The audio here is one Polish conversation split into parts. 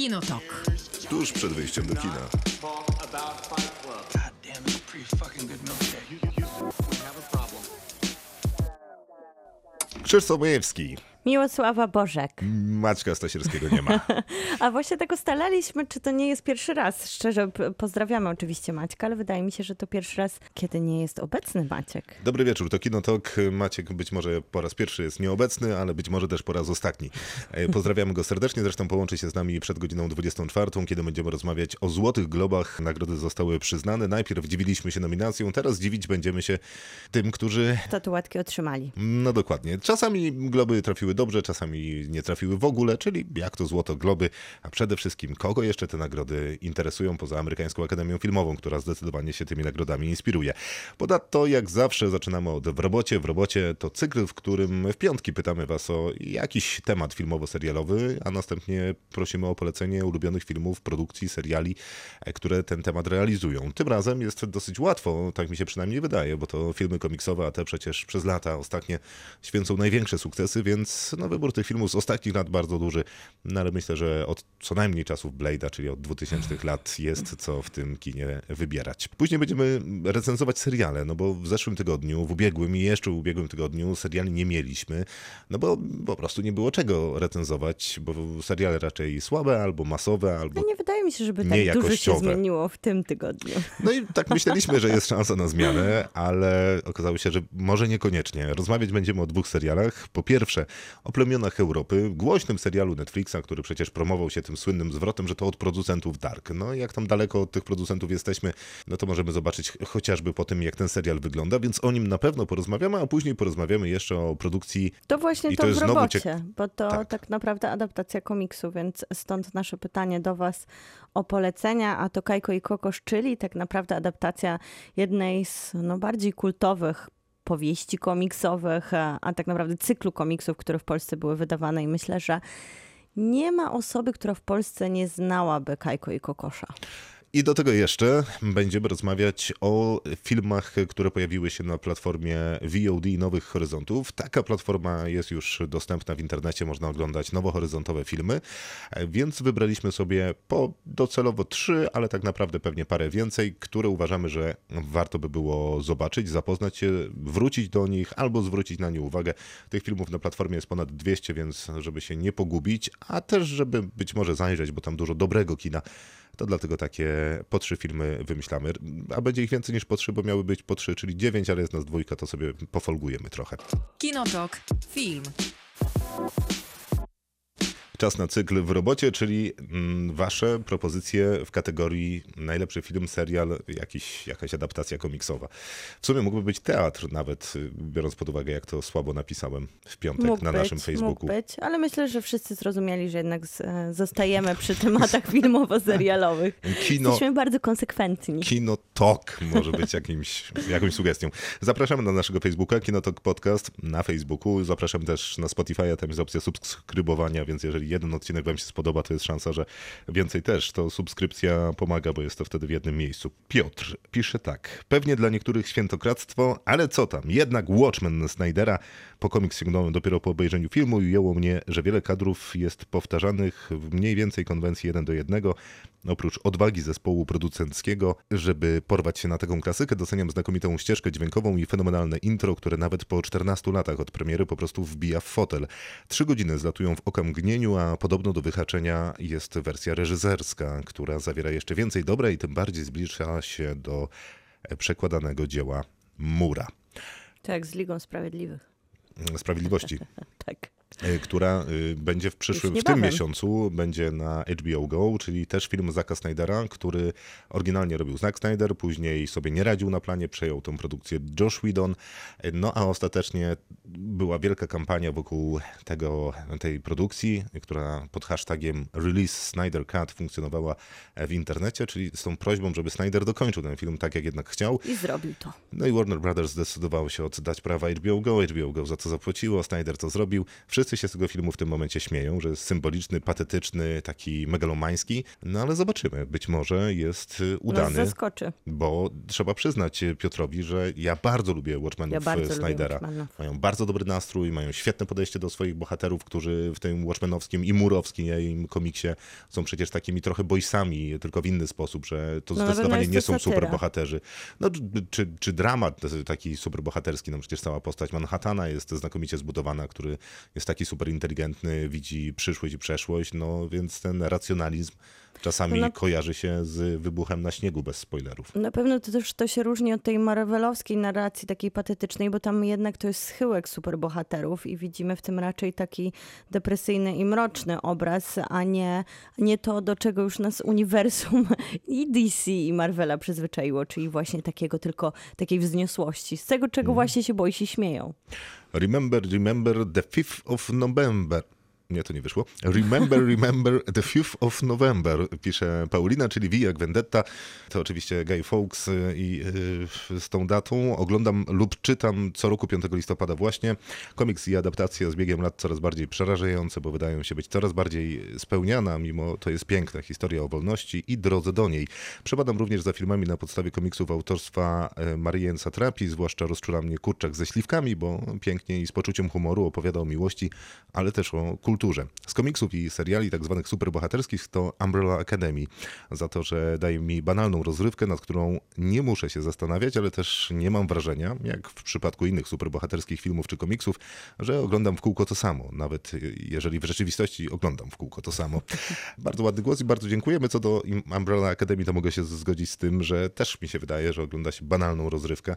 Kinotok. Tuż przed wyjściem do kina. Krzysztof Majewski. Miłosława Bożek. Maćka Stasierskiego nie ma. A właśnie tak ustalaliśmy, czy to nie jest pierwszy raz. Szczerze pozdrawiamy oczywiście Maćka, ale wydaje mi się, że to pierwszy raz, kiedy nie jest obecny Maciek. Dobry wieczór, to Kinotok. Maciek być może po raz pierwszy jest nieobecny, ale być może też po raz ostatni. E, Pozdrawiamy go serdecznie, zresztą połączy się z nami przed godziną 24, kiedy będziemy rozmawiać o Złotych Globach. Nagrody zostały przyznane. Najpierw dziwiliśmy się nominacją, teraz dziwić będziemy się tym, którzy Statuetki otrzymali. No dokładnie. Czasami globy trafiły dobrze, czasami nie trafiły w ogóle, czyli jak to złoto globy, a przede wszystkim kogo jeszcze te nagrody interesują poza Amerykańską Akademią Filmową, która zdecydowanie się tymi nagrodami inspiruje. Ponadto, jak zawsze, zaczynamy od W robocie. W robocie to cykl, w którym w piątki pytamy Was o jakiś temat filmowo-serialowy, a następnie prosimy o polecenie ulubionych filmów, produkcji, seriali, e, które ten temat realizują. Tym razem jest dosyć łatwo, tak mi się przynajmniej wydaje, bo to filmy komiksowe, a te przecież przez lata ostatnie święcą największe sukcesy, więc no, wybór tych filmów z ostatnich lat bardzo duży, no ale myślę, że od co najmniej czasów Blade'a, czyli od 2000 lat jest co w tym kinie wybierać. Później będziemy recenzować seriale, no bo w zeszłym tygodniu, w ubiegłym i jeszcze w ubiegłym tygodniu seriali nie mieliśmy, no bo po prostu nie było czego recenzować, bo seriale raczej słabe, albo masowe, albo No nie wydaje mi się, żeby tak dużo się zmieniło w tym tygodniu. No i tak myśleliśmy, że jest szansa na zmianę, ale okazało się, że może niekoniecznie. Rozmawiać będziemy o dwóch serialach. Po pierwsze, o plemionach Europy, głośnym serialu Netflixa, który przecież promował się tym słynnym zwrotem, że to od producentów Dark. No i jak tam daleko od tych producentów jesteśmy, no to możemy zobaczyć chociażby po tym, jak ten serial wygląda, więc o nim na pewno porozmawiamy, a później porozmawiamy jeszcze o produkcji To właśnie I to, to w robocie, ciek- bo to Tak. tak. naprawdę adaptacja komiksu, więc stąd nasze pytanie do Was o polecenia, a to Kajko i Kokosz, czyli tak naprawdę adaptacja jednej z no, bardziej kultowych powieści komiksowych, a, a tak naprawdę cyklu komiksów, które w Polsce były wydawane i myślę, że nie ma osoby, która w Polsce nie znałaby Kajko i Kokosza. I do tego jeszcze będziemy rozmawiać o filmach, które pojawiły się na platformie VOD Nowych Horyzontów. Taka platforma jest już dostępna w internecie, można oglądać nowohoryzontowe filmy, więc wybraliśmy sobie po docelowo trzy, ale tak naprawdę pewnie parę więcej, które uważamy, że warto by było zobaczyć, zapoznać się, wrócić do nich albo zwrócić na nie uwagę. Tych filmów na platformie jest ponad 200, więc żeby się nie pogubić, a też żeby być może zajrzeć, bo tam dużo dobrego kina to dlatego takie po trzy filmy wymyślamy. A będzie ich więcej niż po trzy, bo miały być po trzy, czyli dziewięć, ale jest nas dwójka, to sobie pofolgujemy trochę. Kinotok. Film. Czas na cykl w robocie, czyli mm, wasze propozycje w kategorii najlepszy film, serial, jakiś, jakaś adaptacja komiksowa. W sumie mógłby być teatr nawet, biorąc pod uwagę, jak to słabo napisałem w piątek Mógł na być, naszym Facebooku. Mógł być, ale myślę, że wszyscy zrozumieli, że jednak e, zostajemy przy tematach filmowo-serialowych. Kino, Jesteśmy bardzo konsekwentni. Kinotok może być jakimś, jakąś sugestią. Zapraszamy na naszego Facebooka, Kinotok Podcast na Facebooku. Zapraszam też na Spotify, tam jest opcja subskrybowania, więc jeżeli jeden odcinek wam się spodoba, to jest szansa, że więcej też. To subskrypcja pomaga, bo jest to wtedy w jednym miejscu. Piotr pisze tak. Pewnie dla niektórych świętokradztwo, ale co tam? Jednak Watchmen Snydera po komiks sięgnąłem dopiero po obejrzeniu filmu i ujęło mnie, że wiele kadrów jest powtarzanych w mniej więcej konwencji jeden do jednego. Oprócz odwagi zespołu producenckiego, żeby porwać się na taką klasykę, doceniam znakomitą ścieżkę dźwiękową i fenomenalne intro, które nawet po 14 latach od premiery po prostu wbija w fotel. Trzy godziny zlatują w okamgnieniu, a podobno do wyhaczenia jest wersja reżyserska, która zawiera jeszcze więcej dobra i tym bardziej zbliża się do przekładanego dzieła Mura. Tak, z Ligą Sprawiedliwych. Sprawiedliwości. Tak. E, która y, będzie w przyszłym, w tym miesiącu, będzie na HBO Go, czyli też film Zacka Snydera, który oryginalnie robił Zack Snyder, później sobie nie radził na planie, przejął tą produkcję Josh Whedon, no a ostatecznie była wielka kampania wokół tego, tej produkcji, która pod hashtagiem Release Snyder Cut funkcjonowała w internecie, czyli z tą prośbą, żeby Snyder dokończył ten film tak, jak jednak chciał. I zrobił to. No i Warner Brothers zdecydowało się oddać prawa HBO Go. HBO Go za co zapłaciło, Snyder to zrobił. Wszyscy wszyscy się z tego filmu w tym momencie śmieją, że jest symboliczny, patetyczny, taki megalomański, no ale zobaczymy. Być może jest y, Nas udany, zaskoczy. bo trzeba przyznać Piotrowi, że ja bardzo lubię Watchmenów Ja y, lubię Snydera. Mają bardzo dobry nastrój, mają świetne podejście do swoich bohaterów, którzy w tym Watchmenowskim i Murowskim komiksie są przecież takimi trochę boysami, tylko w inny sposób, że to No, zdecydowanie nie są superbohaterzy. No, czy, czy dramat taki superbohaterski, no przecież cała postać Manhattana jest znakomicie zbudowana, który jest taki super inteligentny, widzi przyszłość i przeszłość, no więc ten racjonalizm czasami No kojarzy się z wybuchem na śniegu bez spoilerów. Na pewno to też to się różni od tej marvelowskiej narracji, takiej patetycznej, bo tam jednak to jest schyłek superbohaterów i widzimy w tym raczej taki depresyjny i mroczny obraz, a nie, nie to, do czego już nas uniwersum i DC i Marvela przyzwyczaiło, czyli właśnie takiego tylko takiej wzniosłości, z tego, czego właśnie się boi się śmieją. Remember, remember the 5th of November. Nie, to nie wyszło. Remember, remember the 5th of November, pisze Paulina, czyli V jak Vendetta. To oczywiście Guy Fawkes y, i y, z tą datą oglądam lub czytam co roku 5 listopada właśnie. Komiks i adaptacje z biegiem lat coraz bardziej przerażające, bo wydają się być coraz bardziej spełniana, mimo to jest piękna historia o wolności i drodze do niej. Przebadam również za filmami na podstawie komiksów autorstwa e, Marianne Satrapi, zwłaszcza rozczula mnie Kurczak ze śliwkami, bo pięknie i z poczuciem humoru opowiada o miłości, ale też o kulturze. Z komiksów i seriali tak zwanych superbohaterskich to Umbrella Academy, za to, że daje mi banalną rozrywkę, nad którą nie muszę się zastanawiać, ale też nie mam wrażenia, jak w przypadku innych superbohaterskich filmów czy komiksów, że oglądam w kółko to samo, nawet jeżeli w rzeczywistości oglądam w kółko to samo. Bardzo ładny głos i bardzo dziękujemy. Co do Umbrella Academy, to mogę się zgodzić z tym, że też mi się wydaje, że ogląda się banalną rozrywkę.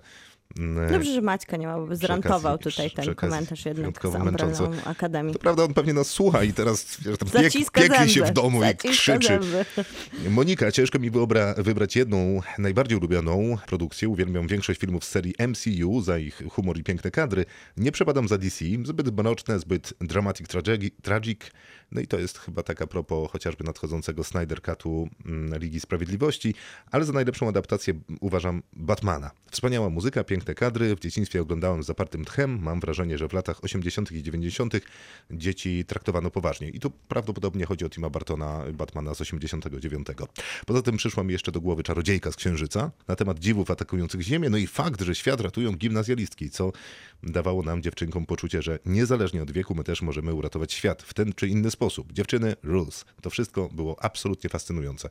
Mm, Dobrze, że Maćka nie ma, bo by zrantował okazji- tutaj ten komentarz jednak z Umbrellą. Akademii. To prawda, on pewnie nas słucha i teraz wiesz, tam piek, zęby. się w domu Zaciska i krzyczy. zęby. Monika, ciężko mi wyobra, wybrać jedną najbardziej ulubioną produkcję. Uwielbiam większość filmów z serii MCU za ich humor i piękne kadry. Nie przepadam za DC, zbyt mroczne, zbyt dramatic tragic. No i to jest chyba tak a propos chociażby nadchodzącego Snyder Cutu mm, Ligi Sprawiedliwości, ale za najlepszą adaptację uważam Batmana. Wspaniała muzyka, piękne kadry. W dzieciństwie oglądałem z zapartym tchem. Mam wrażenie, że w latach 80. i 90. dzieci traktowano poważnie. I tu prawdopodobnie chodzi o Tima Bartona, Batmana z 89. Poza tym przyszła mi jeszcze do głowy Czarodziejka z Księżyca na temat dziwów atakujących Ziemię, no i fakt, że świat ratują gimnazjalistki, co dawało nam dziewczynkom poczucie, że niezależnie od wieku my też możemy uratować świat w ten czy inny sposób. Dziewczyny, rules. To wszystko było absolutnie fascynujące.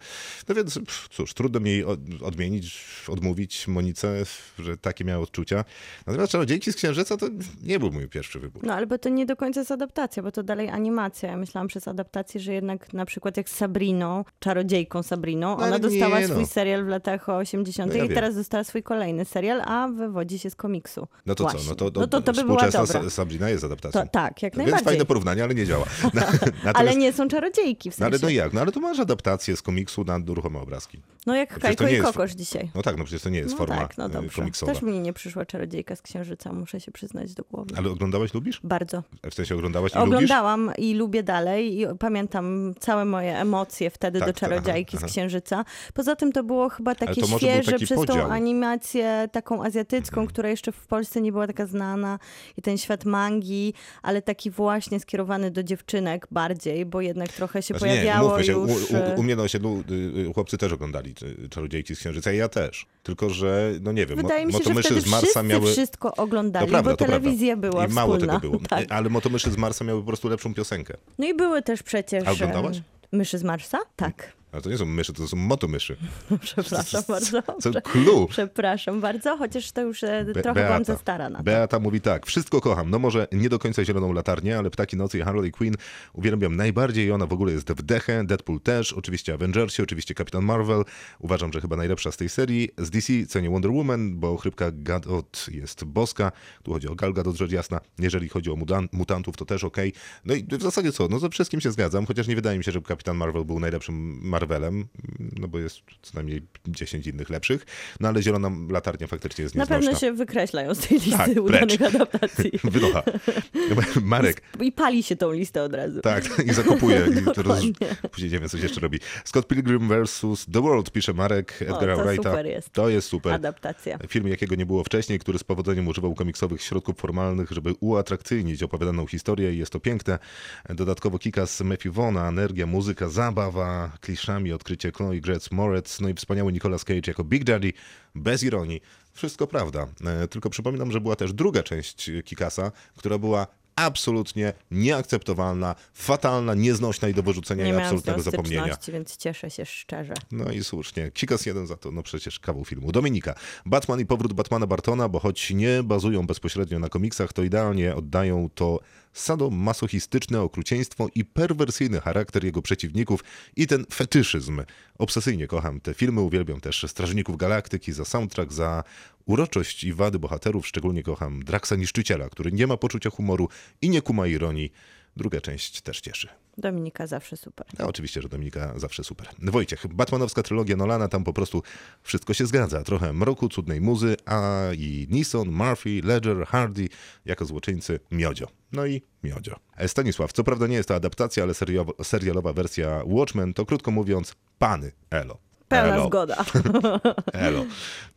No więc cóż, trudno mi od- odmienić, odmówić Monice, że takie miała odczucia. Natomiast Czarodziejki z Księżyca to nie był mój pierwszy wybór. No ale bo to nie do końca jest adaptacja, bo to dalej animacja. Ja myślałam przez adaptację, że jednak na przykład jak z Sabriną, czarodziejką Sabriną, No, ona dostała nie, no. swój serial w latach 80. No ja i teraz dostała swój kolejny serial, a wywodzi się z komiksu. No to Właśnie. co? No to, to, no to, to by była dobra. Sa- Sabrina jest adaptacją. To, tak, jak Więc najbardziej. fajne porównanie, ale nie działa. Na, natomiast, Ale nie są czarodziejki w No ale sensie. no jak? No ale to masz adaptację z komiksu na ruchome obrazki. No jak przecież Kajko nie i jest- Kokosz dzisiaj. No tak, no przecież to nie jest No forma tak, no e, dobrze. komiksowa. Też mi nie przyszła czarodziejka z księżyca, muszę się przyznać do głowy. Ale oglądałaś, lubisz? Bardzo. W sensie oglądałaś i lubisz? Oglądałam i lubię dalej i pamiętam całe moje emocje wtedy Tak, do czarodziejki aha, z. Księżyca. Poza tym to było chyba takie świeże przez podział. Mhm. tą animację taką azjatycką, która jeszcze w Polsce nie była taka znana i ten świat mangi, ale taki właśnie skierowany do dziewczynek bardziej, bo jednak trochę się Znaczy, nie, pojawiało mówmy się, już... u, e, u, u mnie na osiedlu y, y, chłopcy też oglądali y, Czarodziejki z Księżyca i ja też. Tylko, że, no nie wiem, mo- Wydaje mi się, motomyszy z Marsa miały... wszystko oglądali, To prawda, bo to prawda. telewizja była I mało wspólna. tego było. Tak. Ale motomyszy z Marsa miały po prostu lepszą piosenkę. No i były też przecież... A oglądałaś? Myszy z Marsa? Tak. Ale to nie są myszy, to są motomyszy. Przepraszam bardzo. Co clue. Przepraszam bardzo, chociaż to już e, Be- trochę byłam za stara na to. Beata mówi tak, wszystko kocham, no może nie do końca zieloną latarnię, ale Ptaki Nocy i Harley Quinn uwielbiam najbardziej i ona w ogóle jest w dechę, Deadpool też, oczywiście Avengersi, oczywiście Kapitan Marvel, uważam, że chyba najlepsza z tej serii. Z DC cenię Wonder Woman, bo chrypka Gadot jest boska, tu chodzi o Gal Gadot, rzecz jasna, jeżeli chodzi o mutan- mutantów, to też okej. No i w zasadzie co, no ze wszystkim się zgadzam, chociaż nie wydaje mi się, żeby Kapitan Marvel był najlepszym Marvel Marvelem, no bo jest co najmniej 10 innych lepszych, no ale Zielona Latarnia faktycznie jest Na nieznośna. pewno się wykreślają z tej listy Tak, udanych precz. adaptacji. Wynocha. Marek, I pali się tą listę od razu. tak, i zakopuje. I roz... Później nie wiem, co się jeszcze robi. Scott Pilgrim vs. The World, pisze Marek Edgara to Wrighta. super jest. To jest super. Adaptacja. Film, jakiego nie było wcześniej, który z powodzeniem używał komiksowych środków formalnych, żeby uatrakcyjnić opowiadaną historię i jest to piękne. Dodatkowo Kikas Matthew Vaughna, energia, muzyka, zabawa, kliszami, odkrycie Chloe Grace Moretz, no i wspaniały Nicolas Cage jako Big Daddy, bez ironii. Wszystko prawda. E, Tylko przypominam, że była też druga część Kikasa, która była absolutnie nieakceptowalna, fatalna, nieznośna i do wyrzucenia Nie i absolutnego zapomnienia. więc cieszę się szczerze. No i słusznie. Kikas jeden za to, no przecież kawał filmu. Dominika. Batman i powrót Batmana Bartona, bo choć nie bazują bezpośrednio na komiksach, to idealnie oddają to sadomasochistyczne okrucieństwo i perwersyjny charakter jego przeciwników i ten fetyszyzm. Obsesyjnie kocham te filmy, uwielbiam też Strażników Galaktyki za soundtrack, za uroczość i wady bohaterów. Szczególnie kocham Draxa Niszczyciela, który nie ma poczucia humoru i nie kuma ironii. Druga część też cieszy. Dominika zawsze super. A oczywiście, że Dominika zawsze super. Wojciech, Batmanowska trylogia Nolana, tam po prostu wszystko się zgadza. Trochę mroku, cudnej muzy, a i Neeson, Murphy, Ledger, Hardy jako złoczyńcy Miodzio. No i Miodzio. E, Stanisław, co prawda nie jest to adaptacja, ale serialowa wersja Watchmen, to krótko mówiąc, pany Elo. Pełna Elo. zgoda. Elo.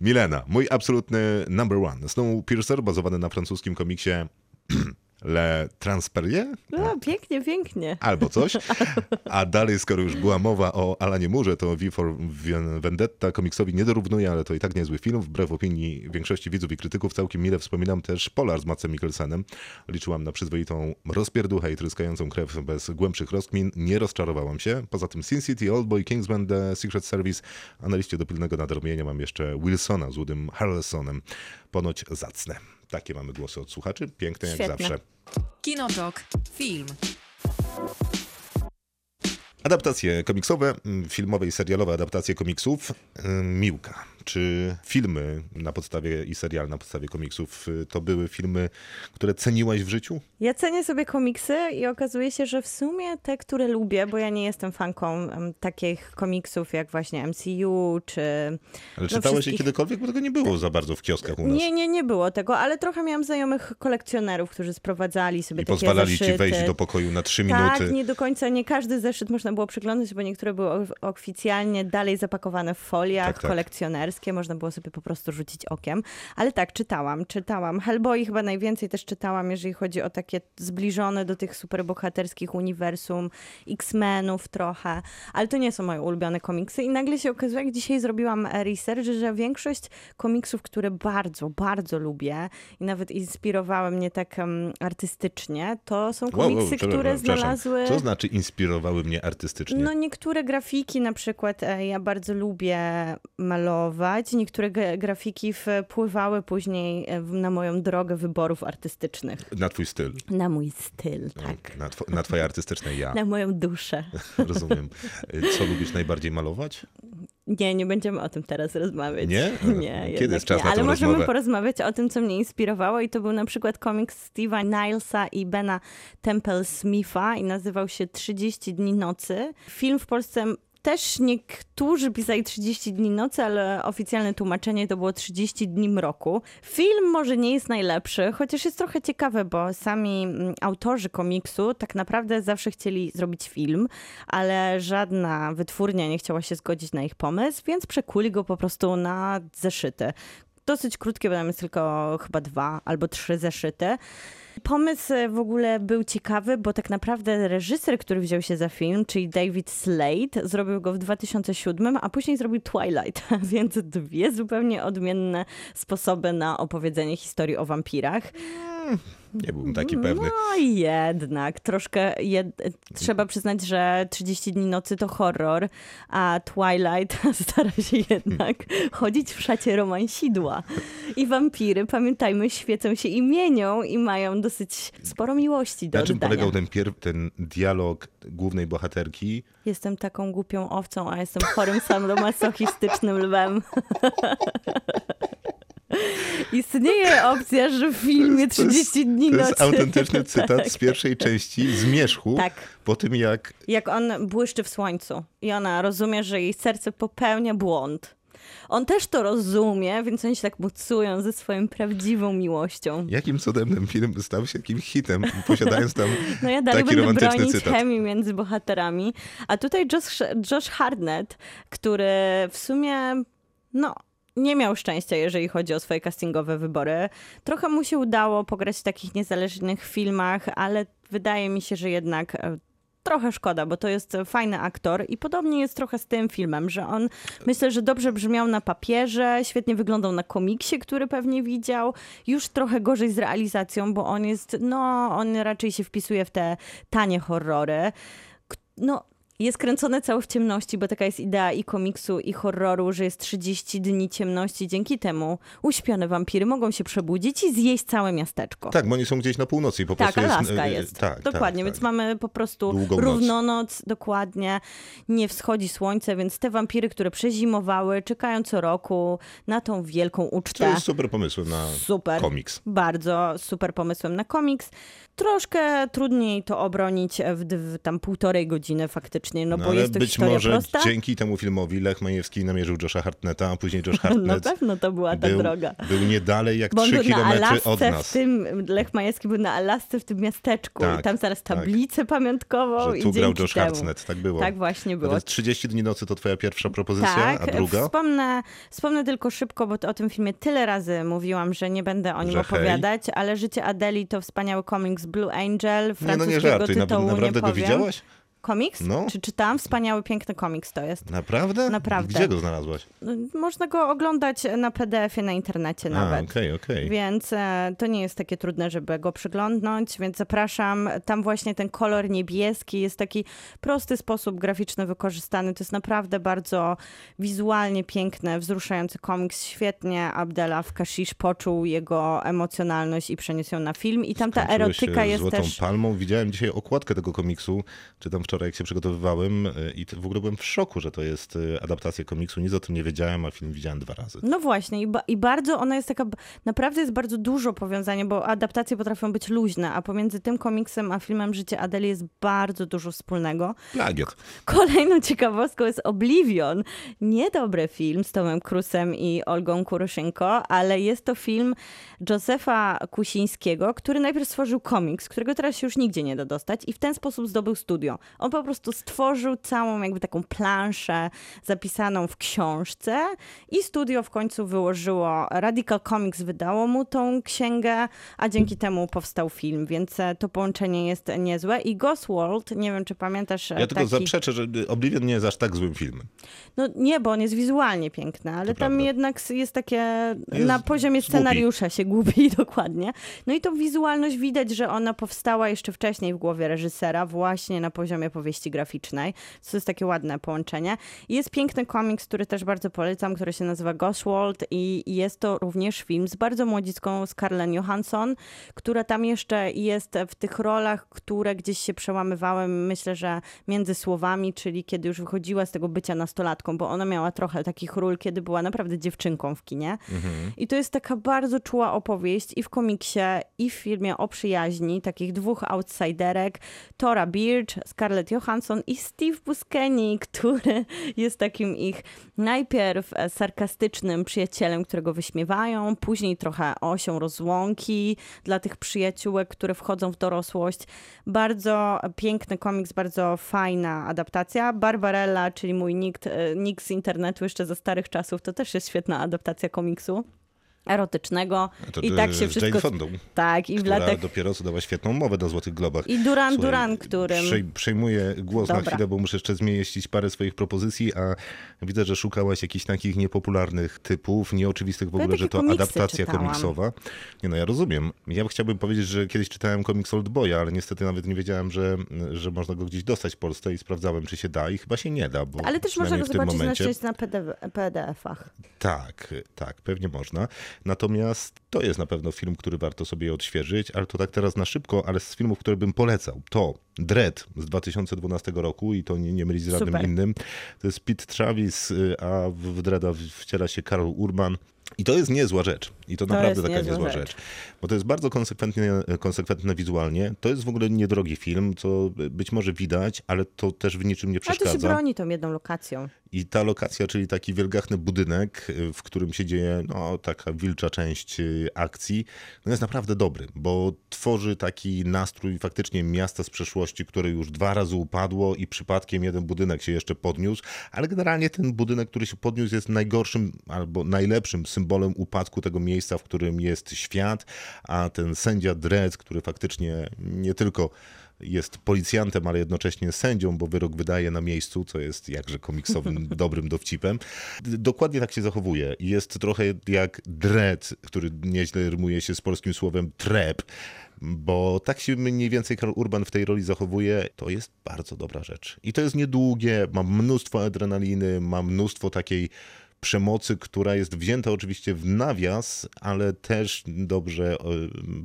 Milena, mój absolutny number one. Snowpiercer, bazowany na francuskim komiksie Le Transperrier? No, pięknie, pięknie. albo coś. A dalej, skoro już była mowa o Alanie Murze, to V for Vendetta komiksowi nie dorównuje, ale to i tak niezły film. Wbrew opinii większości widzów i krytyków całkiem mile wspominam też Polar z Macem Mikkelsenem. Liczyłam na przyzwoitą rozpierduchę i tryskającą krew bez głębszych rozkmin. Nie rozczarowałam się. Poza tym Sin City, Oldboy, Kingsman, The Secret Service, a na liście do pilnego nadrobienia mam jeszcze Wilsona z Woodym Harrelsonem. Ponoć zacne. Takie mamy głosy od słuchaczy. Piękne jak Świetne. zawsze. Kinotok. Film. Adaptacje komiksowe, mm, filmowe i serialowe adaptacje komiksów. Ym, Miłka. Czy filmy na podstawie i serial na podstawie komiksów y, to były filmy, które ceniłaś w życiu? Ja cenię sobie komiksy i okazuje się, że w sumie te, które lubię, bo ja nie jestem fanką takich komiksów jak właśnie MCU czy... Ale czytałeś je wszystkich- kiedykolwiek? Bo tego nie było za bardzo w kioskach u nas. Nie, nie, nie było tego, ale trochę miałam znajomych kolekcjonerów, którzy sprowadzali sobie I takie pozwalali zeszyty. ci wejść do pokoju na trzy Tak, minuty. nie do końca, nie każdy zeszyt można było przeglądać, bo niektóre były oficjalnie dalej zapakowane w foliach Tak, tak. kolekcjonerskie, można było sobie po prostu rzucić okiem. Ale tak, czytałam, czytałam. Hellboy chyba najwięcej też czytałam, jeżeli chodzi o takie zbliżone do tych superbohaterskich uniwersum, X-Menów trochę, ale to nie są moje ulubione komiksy i nagle się okazuje, jak dzisiaj zrobiłam e, research, że większość komiksów, które bardzo, bardzo lubię i nawet inspirowały mnie tak em, artystycznie, to są Wow, wow, komiksy, przepraszam, które znalazły... Co znaczy inspirowały mnie artystycznie? No niektóre grafiki na przykład e, ja bardzo lubię malować, niektóre grafiki wpływały później e, na moją drogę wyborów artystycznych. Na twój styl. Na mój styl, tak. Na, two, na twoje artystyczne ja. Na moją duszę. Rozumiem. Y, Co lubisz najbardziej malować? Nie, nie będziemy o tym teraz rozmawiać. Nie? Nie, Kiedy jest czas nie. na Ale możemy rozmowę? porozmawiać o tym, co mnie inspirowało i to był na przykład komiks Steve'a Nilesa i Bena Temple Smitha i nazywał się 30 dni nocy. Film w Polsce też niektórzy pisali 30 dni nocy, ale oficjalne tłumaczenie to było 30 dni mroku. Film może nie jest najlepszy, chociaż jest trochę ciekawy, bo sami mm, autorzy komiksu tak naprawdę zawsze chcieli zrobić film, ale żadna wytwórnia nie chciała się zgodzić na ich pomysł, więc przekuli go po prostu na zeszyty. Dosyć krótkie, bo tam jest tylko chyba dwa albo trzy zeszyty. Pomysł e, w ogóle był ciekawy, bo tak naprawdę reżyser, który wziął się za film, czyli David Slade, zrobił go w 2007, a później zrobił Twilight, więc dwie zupełnie odmienne sposoby na opowiedzenie historii o wampirach. Nie byłem taki pewny. No jednak, troszkę jed... trzeba przyznać, że 30 dni nocy to horror, a Twilight stara się jednak chodzić w szacie romansidła. I wampiry, pamiętajmy, świecą się i mienią i mają dosyć sporo miłości do Na czym oddania. polegał ten, pier- ten dialog głównej bohaterki? Jestem taką głupią owcą, a jestem chorym sadomasochistycznym lwem. Istnieje opcja, że w filmie 30 dni To nocy... jest autentyczny cytat Tak. z pierwszej części Zmierzchu. Tak. Po tym jak Jak on błyszczy w słońcu i ona rozumie, że jej serce popełnia błąd. On też to rozumie, więc oni się tak mocują ze swoją prawdziwą miłością. Jakim cudem ten film stał się jakimś hitem, posiadając tam No ja dalej taki będę bronić cytat. chemii między bohaterami. A tutaj Josh, Josh Hartnett, który w sumie, no, nie miał szczęścia, jeżeli chodzi o swoje castingowe wybory. Trochę mu się udało pograć w takich niezależnych filmach, ale wydaje mi się, że jednak e, trochę szkoda, bo to jest fajny aktor i podobnie jest trochę z tym filmem, że on myślę, że dobrze brzmiał na papierze, świetnie wyglądał na komiksie, który pewnie widział, już trochę gorzej z realizacją, bo on jest, no, on raczej się wpisuje w te tanie horrory. No, jest kręcone cały w ciemności, bo taka jest idea i komiksu, i horroru, że jest 30 dni ciemności. Dzięki temu uśpione wampiry mogą się przebudzić i zjeść całe miasteczko. Tak, bo oni są gdzieś na północy i po Tak, prostu Alaska jest... jest. e, Tak, dokładnie, tak, więc tak. mamy po prostu Długą noc. równonoc, dokładnie. Nie wschodzi słońce, więc te wampiry, które przezimowały, czekają co roku na tą wielką To ucztę. jest super pomysł na Super. komiks. Bardzo super pomysłem na komiks. Troszkę trudniej to obronić w, w tam półtorej godziny faktycznie, no, No, bo ale jest to być może prosta. dzięki temu filmowi Lech Majewski namierzył Josha Hartneta, a później Josh Na Hartnett pewno to była ta był, droga. był nie dalej jak Bo on 3 był na kilometry od w nas. tym, Lech Majewski był na Alasce w tym miasteczku Tak, i tam zaraz tak. tablicę pamiątkową Że i tu grał dzięki Josh temu. Hartnett, tak było. Tak właśnie było. więc 30 dni nocy to twoja pierwsza propozycja, Tak, a druga? Wspomnę, wspomnę tylko szybko, bo o tym filmie tyle razy mówiłam, że nie będę o nim Że hej. opowiadać, ale Życie Adeli to wspaniały komiks Blue Angel, Nie, no francuskiego nie żartuj, na, tytułu naprawdę nie go powiem. widziałaś? Komiks? No. Czy czytałam? Wspaniały, piękny komiks to jest. Naprawdę? Naprawdę. Gdzie go znalazłaś? No, Można go oglądać na PDF-ie na internecie nawet. okej, okej. Więc e, to nie jest takie trudne, żeby go przyglądnąć, więc zapraszam. Tam właśnie ten kolor niebieski jest taki prosty sposób graficzny wykorzystany. To jest naprawdę bardzo wizualnie piękny, wzruszający komiks. Świetnie Abdela w Kashish poczuł jego emocjonalność i przeniósł ją na film. I tam ta erotyka się jest złotą też... palmą. Widziałem dzisiaj okładkę tego komiksu, czy tam wczoraj, jak się przygotowywałem y, i w ogóle byłem w szoku, że to jest y, adaptacja komiksu. Nic o tym nie wiedziałem, a film widziałem dwa razy. No właśnie, i, ba- i bardzo ona jest taka, naprawdę jest bardzo dużo powiązania, bo adaptacje potrafią być luźne, a pomiędzy tym komiksem a filmem Życie Adeli jest bardzo dużo wspólnego. Plagiat. Kolejną ciekawostką jest Oblivion. Niedobry film z Tomem Krusem i Olgą Kuroszenko, ale jest to film Józefa Kusińskiego, który najpierw stworzył komiks, którego teraz się już nigdzie nie da dostać i w ten sposób zdobył studio. On po prostu stworzył całą jakby taką planszę zapisaną w książce i studio w końcu wyłożyło, Radical Comics wydało mu tą księgę, a dzięki temu powstał film, więc e, to połączenie jest niezłe. I Ghost World, nie wiem czy pamiętasz e, Ja tylko taki... zaprzeczę, że Oblivion nie jest aż tak złym filmem. No nie, bo on jest wizualnie piękny, ale To tam prawda. jednak jest takie Jest na poziomie głupi. scenariusza się gubi dokładnie. No i tą wizualność widać, że ona powstała jeszcze wcześniej w głowie reżysera, właśnie na poziomie powieści graficznej. To jest takie ładne połączenie. I jest piękny komiks, który też bardzo polecam, który się nazywa Ghost World i jest to również film z bardzo młodzicką Scarlett Johansson, która tam jeszcze jest w tych rolach, które gdzieś się przełamywały, myślę, że między słowami, czyli kiedy już wychodziła z tego bycia nastolatką, bo ona miała trochę takich ról, kiedy była naprawdę dziewczynką w kinie. I to jest taka bardzo czuła opowieść i w komiksie, i w filmie o przyjaźni takich dwóch outsiderek, Tora Birch, Scarlett Johansson i Steve Buscemi, który jest takim ich najpierw e, sarkastycznym przyjacielem, którego wyśmiewają, później trochę osią rozłąki dla tych przyjaciółek, które wchodzą w dorosłość. Bardzo piękny komiks, bardzo fajna adaptacja. Barbarella, czyli mój nikt, e, nick z internetu jeszcze ze starych czasów, to też jest świetna adaptacja komiksu erotycznego. To, I tak się Jane wszystko... Fondą, Tak, i w latach... dopiero co dała świetną mowę na Złotych Globach. I Duran Słuchaj, Duran, którym... Przej, przejmuję głos na Dobra. chwilę, bo muszę jeszcze zmieścić parę swoich propozycji, a widzę, że szukałaś jakichś takich niepopularnych typów, nieoczywistych w Ja ogóle, że takie to adaptacja czytałam. komiksowa. Nie no, ja rozumiem. Ja chciałbym powiedzieć, że kiedyś czytałem komiks Old Boya, ale niestety nawet nie wiedziałem, że, że można go gdzieś dostać w Polsce i sprawdzałem, czy się da i chyba się nie da, bo Ale też można go zobaczyć na, momencie... na PDF, PDF-ach. Tak, tak, pewnie można. Natomiast to jest na pewno film, który warto sobie odświeżyć, ale to tak teraz na szybko, ale z filmów, które bym polecał, to Dread z 2012 roku i to nie, nie mylić z żadnym Super. innym. To jest Pete Travis, y, a w Dreada wciela się Karol Urban. I to jest niezła rzecz. I to, To naprawdę taka niezła niezła rzecz. rzecz. Bo to jest bardzo konsekwentnie, konsekwentne wizualnie. To jest w ogóle niedrogi film, co być może widać, ale to też w niczym nie Ale to się przeszkadza. broni tą jedną lokacją. I ta lokacja, czyli taki wielgachny budynek, w którym się dzieje no, taka wilcza część y, akcji, no jest naprawdę dobry, bo tworzy taki nastrój faktycznie miasta z przeszłości, które już dwa razy upadło i przypadkiem jeden budynek się jeszcze podniósł, ale generalnie ten budynek, który się podniósł jest najgorszym albo najlepszym symbolem upadku tego miejsca, w którym jest świat, a ten sędzia Dredd, który faktycznie nie tylko jest policjantem, ale jednocześnie sędzią, bo wyrok wydaje na miejscu, co jest jakże komiksowym, dobrym dowcipem. Dokładnie tak się zachowuje. Jest trochę jak dread, który nieźle rymuje się z polskim słowem trap, bo tak się mniej więcej Karl Urban w tej roli zachowuje. To jest bardzo dobra rzecz. I to jest niedługie, ma mnóstwo adrenaliny, ma mnóstwo takiej przemocy, która jest wzięta oczywiście w nawias, ale też dobrze e,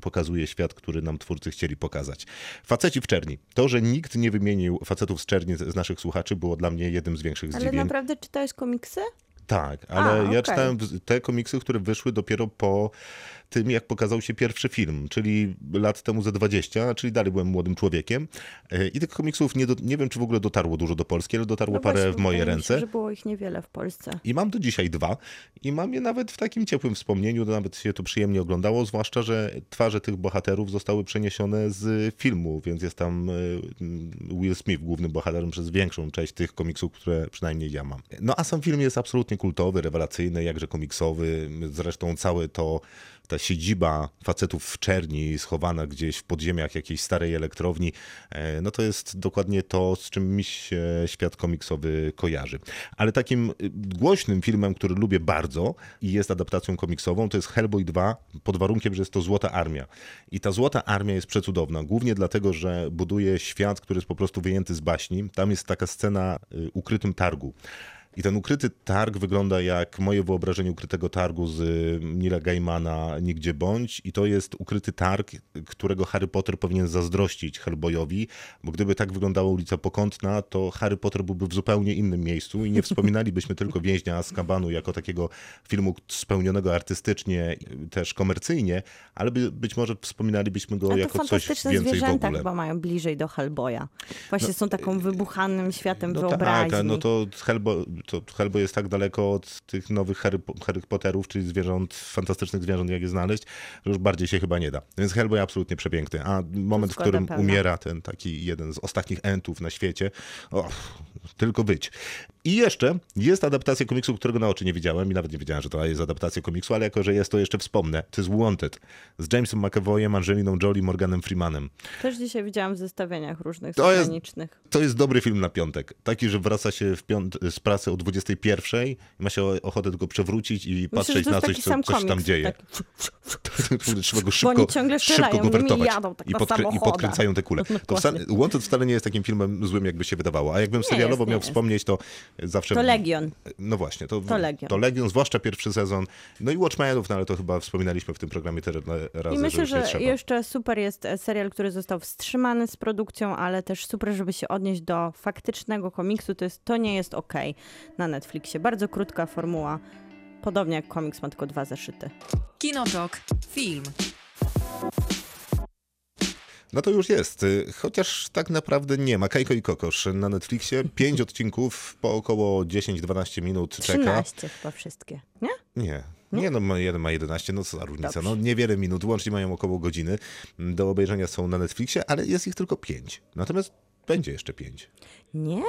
pokazuje świat, który nam twórcy chcieli pokazać. Faceci w czerni. To, że nikt nie wymienił facetów z czerni z naszych słuchaczy, było dla mnie jednym z większych Ale zdziwień. naprawdę czytałeś komiksy? Tak, ale A, ja czytałem te komiksy, które wyszły dopiero po tym, jak pokazał się pierwszy film, czyli lat temu ze 20, czyli dalej byłem młodym człowiekiem. E, I tych komiksów nie, do, nie wiem, czy w ogóle dotarło dużo do Polski, ale dotarło No parę właśnie, w moje mi się, ręce. że było ich niewiele w Polsce. I mam do dzisiaj dwa. I mam je nawet w takim ciepłym wspomnieniu, to nawet się to przyjemnie oglądało, zwłaszcza, że twarze tych bohaterów zostały przeniesione z filmu, więc jest tam e, Will Smith głównym bohaterem przez większą część tych komiksów, które przynajmniej ja mam. No a sam film jest absolutnie kultowy, rewelacyjny, jakże komiksowy. Zresztą całe to ta siedziba facetów w czerni, schowana gdzieś w podziemiach jakiejś starej elektrowni, e, no to jest dokładnie to, z czym mi się świat komiksowy kojarzy. Ale takim y, głośnym filmem, który lubię bardzo i jest adaptacją komiksową, to jest Hellboy 2, pod warunkiem, że jest to Złota Armia. I ta Złota Armia jest przecudowna, głównie dlatego, że buduje świat, który jest po prostu wyjęty z baśni. Tam jest taka scena y, ukrytym targu. I ten ukryty targ wygląda jak moje wyobrażenie ukrytego targu z y, Nila Gaimana Nigdzie Bądź i to jest ukryty targ, którego Harry Potter powinien zazdrościć Hellboyowi, bo gdyby tak wyglądała ulica Pokątna, to Harry Potter byłby w zupełnie innym miejscu i nie wspominalibyśmy tylko Więźnia Azkabanu jako takiego filmu spełnionego artystycznie, też komercyjnie, ale by, być może wspominalibyśmy go jako coś więcej w zwierzęta ogóle. chyba mają bliżej do Hellboya. Właśnie są taką wybuchanym światem No wyobraźni. tak, no to Hellboy, to Hellboy jest tak daleko od tych nowych Harry, Harry Potterów, czyli zwierząt, fantastycznych zwierząt, jak je znaleźć, że już bardziej się chyba nie da. Więc Hellboy absolutnie przepiękny. A moment, w którym pełna. umiera ten taki jeden z ostatnich entów na świecie, o, tylko być. I jeszcze jest adaptacja komiksu, którego na oczy nie widziałem i nawet nie wiedziałem, że to jest adaptacja komiksu, ale jako, że jest to jeszcze wspomnę. To jest Wanted z Jamesem McAvoyem, Angeliną Jolie, Morganem Freemanem. Też dzisiaj widziałam w zestawieniach różnych To jest- zagranicznych. To jest dobry film na piątek. Taki, że wraca się z pracy o 21 i ma się ochotę tylko przewrócić i Myślę, patrzeć na coś, co, coś tam dzieje. taki- Trzeba go szybko, ciągle szybko go wertować. jadą tak I, na podkrę- I podkręcają te kule. To wcale. Wanted wcale nie jest takim filmem złym, jakby się wydawało. A jakbym serialowo jest, nie miał jest. wspomnieć, to zawsze... To Legion. No właśnie, to, To Legion. To Legion, zwłaszcza pierwszy sezon. No i Watchmenów, no ale to chyba wspominaliśmy w tym programie tyle razy, I myślę, że że jeszcze super jest e, serial, który został wstrzymany z produkcją, ale też super, żeby się odnieść do faktycznego komiksu. To, jest, to nie jest ok na Netflixie. Bardzo krótka formuła. Podobnie jak komiks ma tylko dwa zeszyty. Kinotok. Film. No to już jest, chociaż tak naprawdę nie ma. Kajko i Kokosz na Netflixie, pięć odcinków po około 10-12 minut czeka. 13 chyba wszystkie, nie? Nie. Nie, no jeden ma 11, no co za różnica. Dobrze. No niewiele minut, łącznie mają około godziny. Do obejrzenia są na Netflixie, ale jest ich tylko pięć. Natomiast będzie jeszcze pięć. Nie,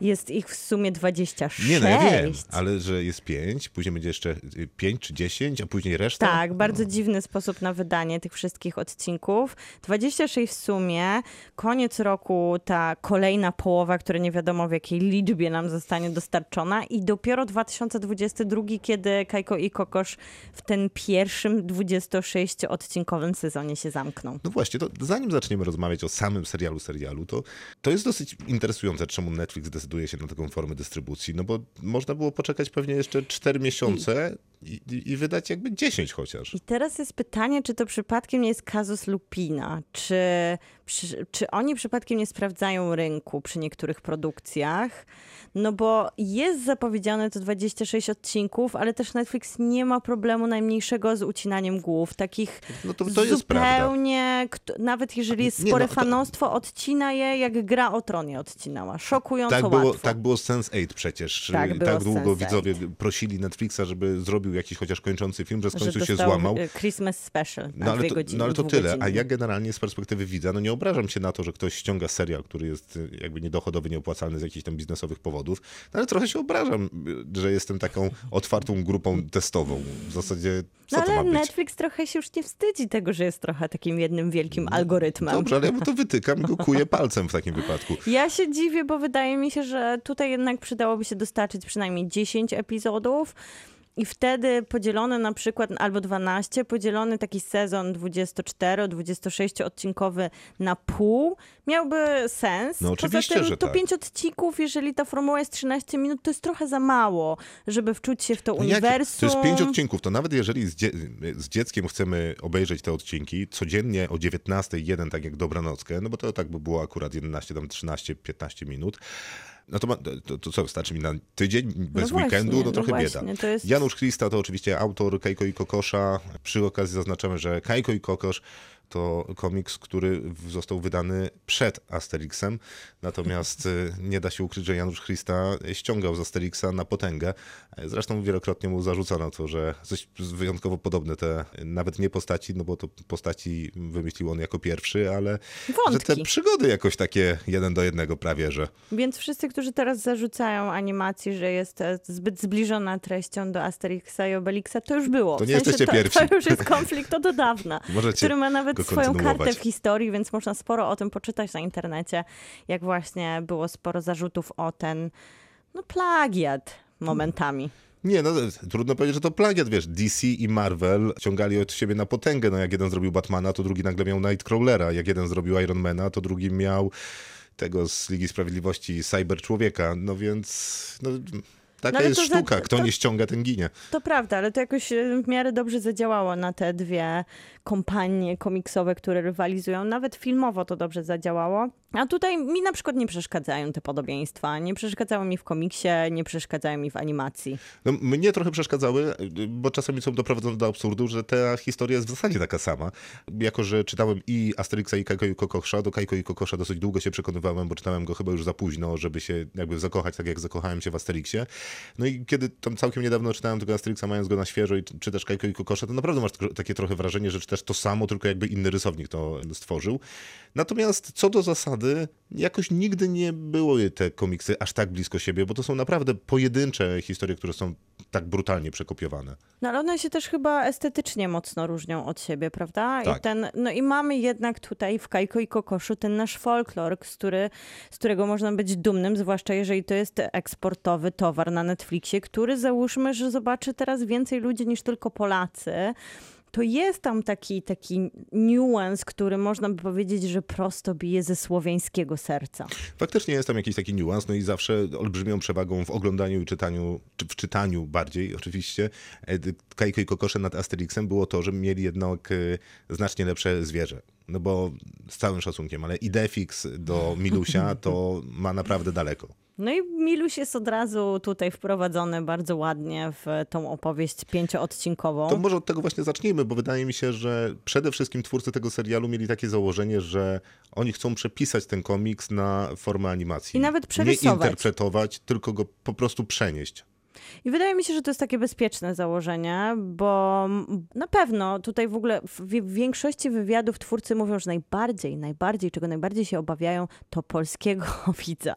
jest ich w sumie 26. Nie, no ja wiem, ale że jest pięć, później będzie jeszcze y, pięć czy dziesięć, a później reszta. Tak, bardzo dziwny sposób na wydanie tych wszystkich odcinków. 26 w sumie. Koniec roku ta kolejna połowa, która nie wiadomo w jakiej liczbie nam zostanie dostarczona i dopiero 2022, kiedy Kajko i Kokosz w ten pierwszym 26-odcinkowym sezonie się zamkną. No właśnie, to zanim zaczniemy rozmawiać o samym serialu serialu, to To jest dosyć interesujące, czemu Netflix decyduje się na taką formę dystrybucji, no bo można było poczekać pewnie jeszcze 4 miesiące i, i, i wydać jakby 10 chociaż. I teraz jest pytanie, czy to przypadkiem nie jest kazus Lupina? Czy, przy, czy oni przypadkiem nie sprawdzają rynku przy niektórych produkcjach? No bo jest zapowiedziane to 26 odcinków, ale też Netflix nie ma problemu najmniejszego z ucinaniem głów. Takich No to, to zupełnie, nawet jeżeli jest Nie, spore no to- fanostwo, odcina je jak gra o tron je odcinała. Szokująco Tak było, łatwo. tak było z Sense8 przecież. Tak było tak z długo Sense8. widzowie prosili Netflixa, żeby zrobił jakiś chociaż kończący film, że w że końcu się dostał, złamał. y, Christmas special No ale, dwie to, godziny, no ale to tyle. A dwugodzinny. ja generalnie z perspektywy widza, no nie obrażam się na to, że ktoś ściąga serial, który jest y, jakby niedochodowy, nieopłacalny z jakichś tam biznesowych powodów, no ale trochę się obrażam, y, że jestem taką otwartą grupą testową. W zasadzie, co No ale? Netflix trochę się już nie wstydzi tego, że jest trochę takim jednym wielkim algorytmem. Dobrze, ale ja mu to wytykam i go kuję palcem w takim wypadku. Ja się dziwię, bo wydaje mi się, że tutaj jednak przydałoby się dostarczyć przynajmniej 10 epizodów. I wtedy podzielony na przykład, albo 12, podzielony taki sezon 24-26 odcinkowy na pół miałby sens. No oczywiście, Poza tym że to tak. 5 odcinków, jeżeli ta formuła jest 13 minut, to jest trochę za mało, żeby wczuć się w to No uniwersum. To jest pięć odcinków, to nawet jeżeli z, dzie z dzieckiem chcemy obejrzeć te odcinki, codziennie o 19 jeden, tak jak Dobranockę, no bo to tak by było akurat 11, tam 13, 15 minut, no to, ma, to, to co, wystarczy mi na tydzień bez właśnie, weekendu? No no trochę właśnie, bieda. to jest- Janusz Christa to oczywiście autor Kajko i Kokosza. Przy okazji zaznaczamy, że Kajko i Kokosz to komiks, który w- został wydany przed Asterixem, natomiast y, nie da się ukryć, że Janusz Christa ściągał z Asterixa na potęgę. Zresztą wielokrotnie mu zarzucano to, że coś wyjątkowo podobne te, nawet nie postaci, no bo to postaci wymyślił on jako pierwszy, ale że te Wątki. przygody jakoś takie jeden do jednego prawie, że Więc wszyscy, którzy teraz zarzucają animacji, że jest e, zbyt zbliżona treścią do Asterixa i Obelixa, to już było. To W nie sensie jesteście to, pierwsi. To już jest konflikt od dawna, Możecie który ma nawet go swoją kartę w historii, więc można sporo o tym poczytać na internecie, jak właśnie było sporo zarzutów o ten no, plagiat momentami. Nie, no trudno powiedzieć, że to plagiat, wiesz, DC i Marvel ciągali od siebie na potęgę, no jak jeden zrobił Batmana, to drugi nagle miał Nightcrawlera, jak jeden zrobił Ironmana, to drugi miał tego z Ligi Sprawiedliwości Cyber Człowieka, no więc no, taka No jest za- sztuka, kto to- nie ściąga, ten ginie. To prawda, ale to jakoś e, w miarę dobrze zadziałało na te dwie kompanie komiksowe, które rywalizują. Nawet filmowo to dobrze zadziałało. A tutaj mi na przykład nie przeszkadzają te podobieństwa. Nie przeszkadzały mi w komiksie, nie przeszkadzają mi w animacji. No, mnie trochę przeszkadzały, bo czasami są doprowadzone do absurdu, że ta historia jest w zasadzie taka sama. Jako, że czytałem i Asterixa i Kajko i Kokosza, do Kajko i Kokosza dosyć długo się przekonywałem, bo czytałem go chyba już za późno, żeby się jakby zakochać, tak jak zakochałem się w Asterixie. No i kiedy tam całkiem niedawno czytałem tego Asterixa, mając go na świeżo i czy- czytasz Kajko i Kokosza, to naprawdę masz takie trochę wrażenie, że czytasz to samo, tylko jakby inny rysownik to stworzył. Natomiast co do zasady, jakoś nigdy nie były te komiksy aż tak blisko siebie, bo to są naprawdę pojedyncze historie, które są tak brutalnie przekopiowane. No ale one się też chyba estetycznie mocno różnią od siebie, prawda? I Tak. ten, no i mamy jednak tutaj w Kajko i Kokoszu ten nasz folklor, z, który, z którego można być dumnym, zwłaszcza jeżeli to jest eksportowy towar na Netflixie, który załóżmy, że zobaczy teraz więcej ludzi niż tylko Polacy. To jest tam taki, taki niuans, który można by powiedzieć, że prosto bije ze słowiańskiego serca. Faktycznie jest tam jakiś taki niuans, no i zawsze olbrzymią przewagą w oglądaniu i czytaniu, czy w czytaniu bardziej oczywiście, e, Kajko i Kokosze nad Asterixem było to, że mieli jednak e, znacznie lepsze zwierzę. No bo z całym szacunkiem, ale Idefix do Milusia to ma naprawdę daleko. No i Miluś jest od razu tutaj wprowadzony bardzo ładnie w tą opowieść pięcioodcinkową. To może od tego właśnie zacznijmy, bo wydaje mi się, że przede wszystkim twórcy tego serialu mieli takie założenie, że oni chcą przepisać ten komiks na formę animacji. I nawet Nie przerysować. interpretować, tylko go po prostu przenieść. I wydaje mi się, że to jest takie bezpieczne założenie, bo na pewno tutaj w ogóle w większości wywiadów twórcy mówią, że najbardziej, najbardziej, czego najbardziej się obawiają, to polskiego widza.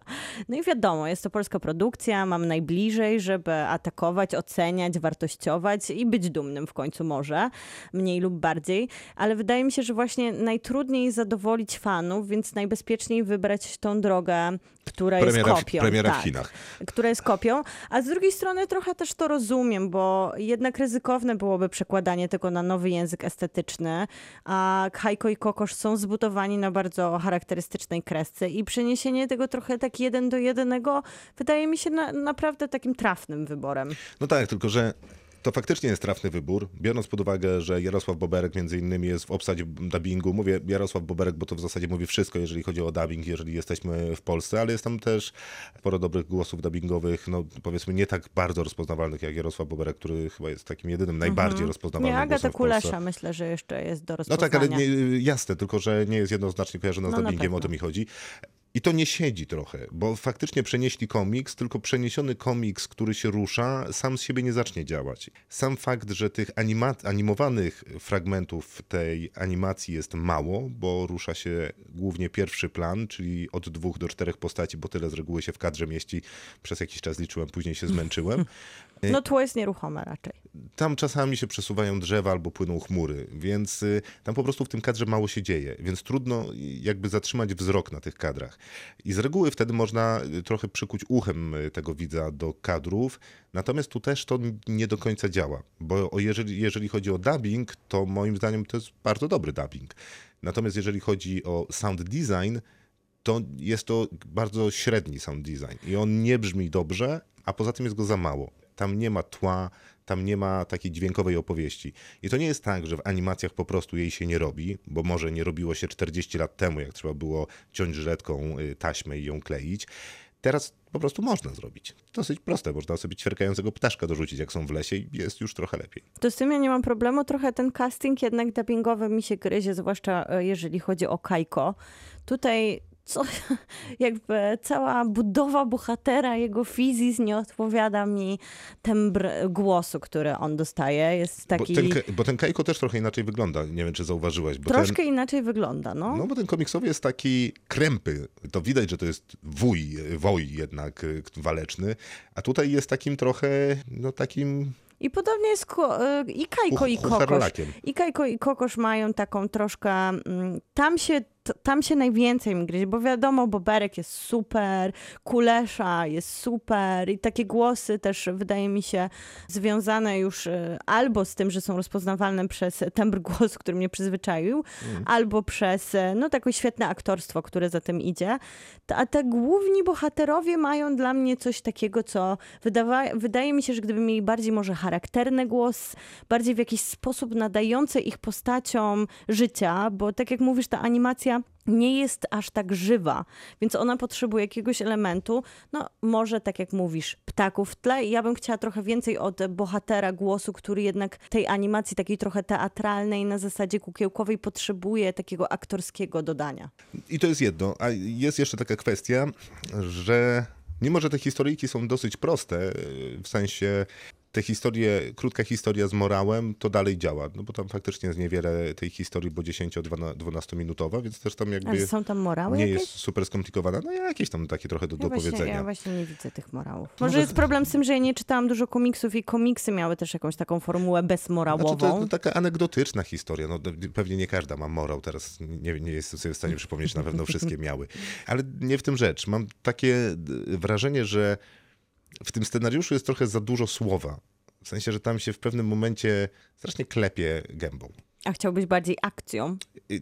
No i wiadomo, jest to polska produkcja, mam najbliżej, żeby atakować, oceniać, wartościować i być dumnym w końcu może, mniej lub bardziej, ale wydaje mi się, że właśnie najtrudniej zadowolić fanów, więc najbezpieczniej wybrać tą drogę, która Premiera, jest kopią. premiera tak w Chinach. która jest kopią, a z drugiej strony strony trochę też to rozumiem, bo jednak ryzykowne byłoby przekładanie tego na nowy język estetyczny, a Hajko i Kokosz są zbudowani na bardzo charakterystycznej kresce i przeniesienie tego trochę tak jeden do jednego wydaje mi się na, naprawdę takim trafnym wyborem. No tak, tylko że to faktycznie jest trafny wybór, biorąc pod uwagę, że Jarosław Boberek między innymi jest w obsadzie dubbingu. Mówię Jarosław Boberek, bo to w zasadzie mówi wszystko, jeżeli chodzi o dubbing, jeżeli jesteśmy w Polsce, ale jest tam też sporo dobrych głosów dubbingowych, no powiedzmy nie tak bardzo rozpoznawalnych jak Jarosław Boberek, który chyba jest takim jedynym najbardziej Mhm. rozpoznawalnym Nie, Agata. Kulesza myślę, że jeszcze jest do No rozpoznania. tak, ale nie, jasne, tylko że nie jest jednoznacznie kojarzona z No dubbingiem, o to mi chodzi. I to nie siedzi trochę, bo faktycznie przenieśli komiks, tylko przeniesiony komiks, który się rusza, sam z siebie nie zacznie działać. Sam fakt, że tych animowanych fragmentów tej animacji jest mało, bo rusza się głównie pierwszy plan, czyli od dwóch do czterech postaci, bo tyle z reguły się w kadrze mieści. Przez jakiś czas liczyłem, później się zmęczyłem. No tło jest nieruchome raczej. Tam czasami się przesuwają drzewa albo płyną chmury, więc y, tam po prostu w tym kadrze mało się dzieje, więc trudno y, jakby zatrzymać wzrok na tych kadrach. I z reguły wtedy można y, trochę przykuć uchem y, tego widza do kadrów, natomiast tu też to nie do końca działa, bo jeżeli, jeżeli chodzi o dubbing, to moim zdaniem to jest bardzo dobry dubbing. Natomiast jeżeli chodzi o sound design, to jest to bardzo średni sound design i on nie brzmi dobrze, a poza tym jest go za mało. Tam nie ma tła, tam nie ma takiej dźwiękowej opowieści. I to nie jest tak, że w animacjach po prostu jej się nie robi, bo może nie robiło się 40 lat temu, jak trzeba było ciąć żyletką y, taśmę i ją kleić. Teraz po prostu można zrobić. Dosyć proste, można sobie ćwierkającego ptaszka dorzucić, jak są w lesie i jest już trochę lepiej. To z tym ja nie mam problemu. Trochę ten casting jednak dubbingowy mi się gryzie, zwłaszcza e, jeżeli chodzi o Kajko. Tutaj co, jakby cała budowa bohatera, jego fizis nie odpowiada mi tembr głosu, który on dostaje. Jest taki Bo, ten, bo ten Kajko też trochę inaczej wygląda. Nie wiem, czy zauważyłeś. Bo ten, troszkę inaczej wygląda, no. No bo ten komiksowy jest taki krępy. To widać, że to jest wuj, woj jednak y, waleczny, a tutaj jest takim trochę, no takim I podobnie jest e, i Kajko i Kokosz. I Kajko i Kokosz mają taką troszkę, mm, tam się, t- tam się najwięcej mi gryzie, bo wiadomo, Boberek jest super, Kulesza jest super i takie głosy też wydaje mi się związane już e, albo z tym, że są rozpoznawalne przez tembr głosu, który mnie przyzwyczaił, albo przez e, no takie świetne aktorstwo, które za tym idzie. A te główni bohaterowie mają dla mnie coś takiego, co wydawa- wydaje mi się, że gdyby mieli bardziej może charakterny głos, bardziej w jakiś sposób nadający ich postaciom życia, bo tak jak mówisz, ta animacja nie jest aż tak żywa, więc ona potrzebuje jakiegoś elementu, no może tak jak mówisz, ptaków w tle ja bym chciała trochę więcej od bohatera głosu, który jednak tej animacji takiej trochę teatralnej na zasadzie kukiełkowej potrzebuje takiego aktorskiego dodania. I to jest jedno. A jest jeszcze taka kwestia, że mimo, że te historyjki są dosyć proste, w sensie te historie, krótka historia z morałem, to dalej działa, no bo tam faktycznie jest niewiele tej historii, bo 10-12 minutowa, więc też tam Ale jakby są tam morały nie jakieś? jest super skomplikowana. No jakieś tam takie trochę do, Ja do właśnie, powiedzenia. ja właśnie nie widzę tych morałów. Może- Może jest problem z tym, że ja nie czytałam dużo komiksów i komiksy miały też jakąś taką formułę bezmorałową. Znaczy, to jest no, taka anegdotyczna historia. No, pewnie nie każda ma morał. Teraz nie, nie jestem sobie w stanie przypomnieć, na pewno wszystkie miały. Ale nie w tym rzecz. Mam takie wrażenie, że w tym scenariuszu jest trochę za dużo słowa. W sensie, że tam się w pewnym momencie strasznie klepie gębą. A chciałbyś bardziej akcją?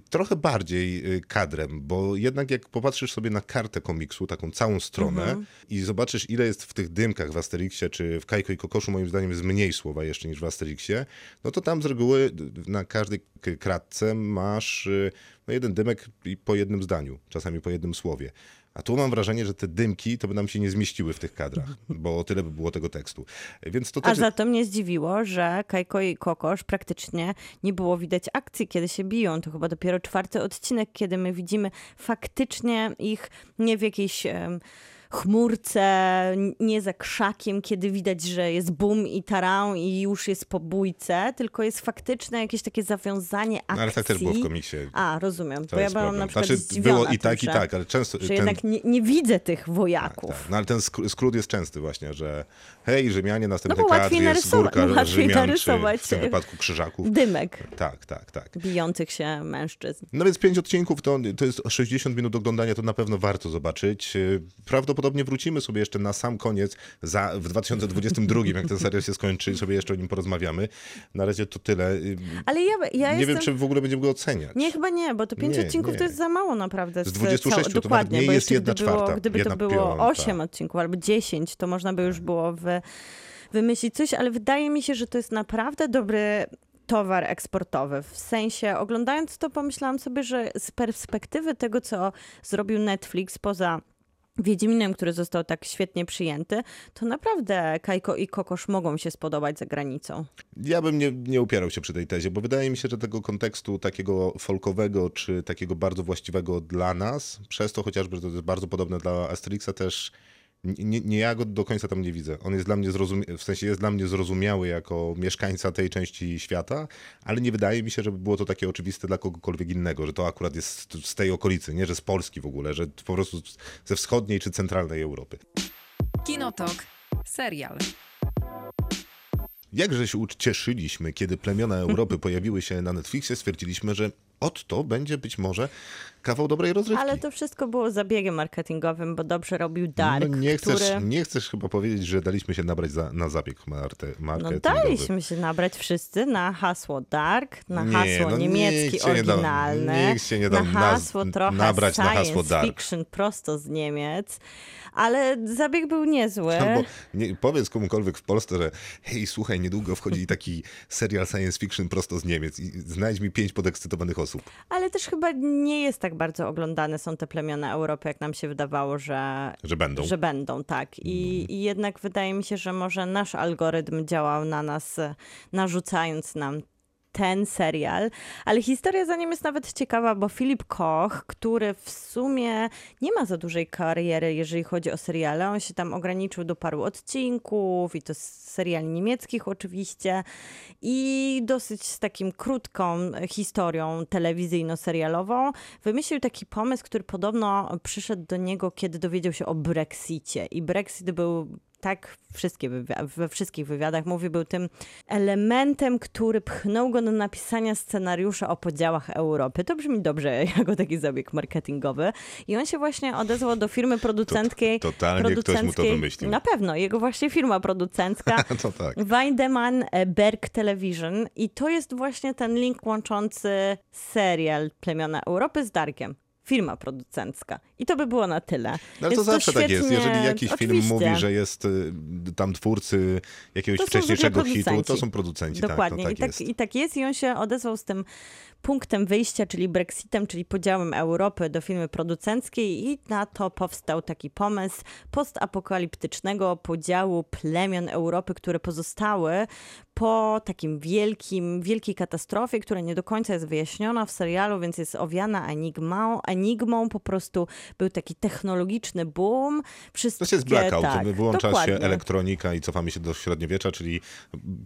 Trochę bardziej y, kadrem, bo jednak jak popatrzysz sobie na kartę komiksu, taką całą stronę Mhm. i zobaczysz ile jest w tych dymkach w Asterixie czy w Kajko i Kokoszu, moim zdaniem jest mniej słowa jeszcze niż w Asterixie, no to tam z reguły na każdej kratce masz y, no jeden dymek i po jednym zdaniu, czasami po jednym słowie. A tu mam wrażenie, że te dymki to by nam się nie zmieściły w tych kadrach, bo tyle by było tego tekstu. Więc to A też... za to mnie zdziwiło, że Kajko i Kokosz praktycznie nie było widać akcji, kiedy się biją. To chyba dopiero czwarty odcinek, kiedy my widzimy faktycznie ich nie w jakiejś em, chmurce, nie za krzakiem, kiedy widać, że jest bum i taran i już jest po bójce, tylko jest faktyczne jakieś takie zawiązanie akcji. No, ale tak też było w komiksie. A, rozumiem, To bo ja byłam problem. na przykład Znaczy, było i tym, tak, i że, tak, ale często... że ten- jednak nie, nie widzę tych wojaków. Tak, no ale ten sk- skrót jest częsty właśnie, że hej, Rzymianie, następny No kadr jest narysować- górka łatwiej Rzymian, czy narysować w tym wypadku krzyżaków. Dymek Tak, tak, tak. bijących się mężczyzn. No więc pięć odcinków to, to jest 60 minut oglądania, to na pewno warto zobaczyć. Prawdopodobnie prawdopodobnie wrócimy sobie jeszcze na sam koniec za, w 2022, jak ten serial się skończy i sobie jeszcze o nim porozmawiamy. Na razie to tyle. Ale ja, ja nie jestem... wiem, czy w ogóle będziemy go oceniać. Nie, chyba nie, bo to pięć Nie, odcinków nie. to jest za mało naprawdę. Z 26 to nawet dokładnie, nie bo jest jedna gdyby było, czwarta, Gdyby jedna to było piąta. 8 odcinków albo 10, to można by już było wy, wymyślić coś, ale wydaje mi się, że to jest naprawdę dobry towar eksportowy. W sensie, oglądając to, pomyślałam sobie, że z perspektywy tego, co zrobił Netflix poza Wiedźminem, który został tak świetnie przyjęty, to naprawdę Kajko i Kokosz mogą się spodobać za granicą. Ja bym nie, nie upierał się przy tej tezie, bo wydaje mi się, że tego kontekstu takiego folkowego, czy takiego bardzo właściwego dla nas, przez to chociażby, to jest bardzo podobne dla Asterixa też, nie, nie ja go do końca tam nie widzę. On jest dla mnie zrozumiały, w sensie jest dla mnie zrozumiały jako mieszkańca tej części świata, ale nie wydaje mi się, żeby było to takie oczywiste dla kogokolwiek innego, że to akurat jest z tej okolicy, nie, że z Polski w ogóle, że po prostu ze wschodniej czy centralnej Europy. Kinotok. Serial. Jakże się ucieszyliśmy, kiedy plemiona Europy pojawiły się na Netflixie, stwierdziliśmy, że od to będzie być może kawał dobrej rozrywki. Ale to wszystko było zabiegiem marketingowym, bo dobrze robił Dark, no nie, chcesz, który... nie chcesz chyba powiedzieć, że daliśmy się nabrać za, na zabieg marte, No marketingowy. daliśmy się nabrać wszyscy na hasło Dark, na Nie, hasło no niemiecki nikt się nie dał- nikt się nie dał na hasło trochę nabrać na science hasło Dark. fiction prosto z Niemiec, ale zabieg był niezły. Albo nie, powiedz komukolwiek w Polsce, że hej, słuchaj, niedługo wchodzi taki serial science fiction prosto z Niemiec i znajdź mi pięć podekscytowanych osób. Ale też chyba nie jest tak bardzo oglądane są te plemiona Europy, jak nam się wydawało, że, Że będą. że będą, tak. I, I jednak wydaje mi się, że może nasz algorytm działał na nas, narzucając nam ten serial, ale historia za nim jest nawet ciekawa, bo Filip Koch, który w sumie nie ma za dużej kariery, jeżeli chodzi o seriale, on się tam ograniczył do paru odcinków i to seriali niemieckich oczywiście. I dosyć z takim krótką historią telewizyjno-serialową wymyślił taki pomysł, który podobno przyszedł do niego, kiedy dowiedział się o Brexicie. I Brexit był tak wszystkie we wszystkich wywiadach mówi, był tym elementem, który pchnął go do napisania scenariusza o podziałach Europy. To brzmi dobrze jako taki zabieg marketingowy. I on się właśnie odezwał do firmy producentskiej. To- totalnie ktoś mu to wymyślił. Na pewno, jego właśnie firma producencka. To tak. Weidemann e, Berg Television i to jest właśnie ten link łączący serial Plemiona Europy z Darkiem. Firma producencka. I to by było na tyle. No ale to zawsze tak jest. świetnie- Jeżeli jakiś film Oczywiście. mówi, że jest y, tam twórcy jakiegoś To wcześniejszego hitu, to są producenci. Dokładnie. Tak, I, to tak tak, jest. I tak jest. I on się odezwał z tym punktem wyjścia, czyli Brexitem, czyli podziałem Europy do firmy producenckiej i na to powstał taki pomysł postapokaliptycznego podziału plemion Europy, które pozostały po takim wielkim, wielkiej katastrofie, która nie do końca jest wyjaśniona w serialu, więc jest owiana enigmą. Enigmą po prostu był taki technologiczny boom. Wszystkie, To jest blackout, tak, wyłącza się dokładnie. elektronika i cofamy się do średniowiecza, czyli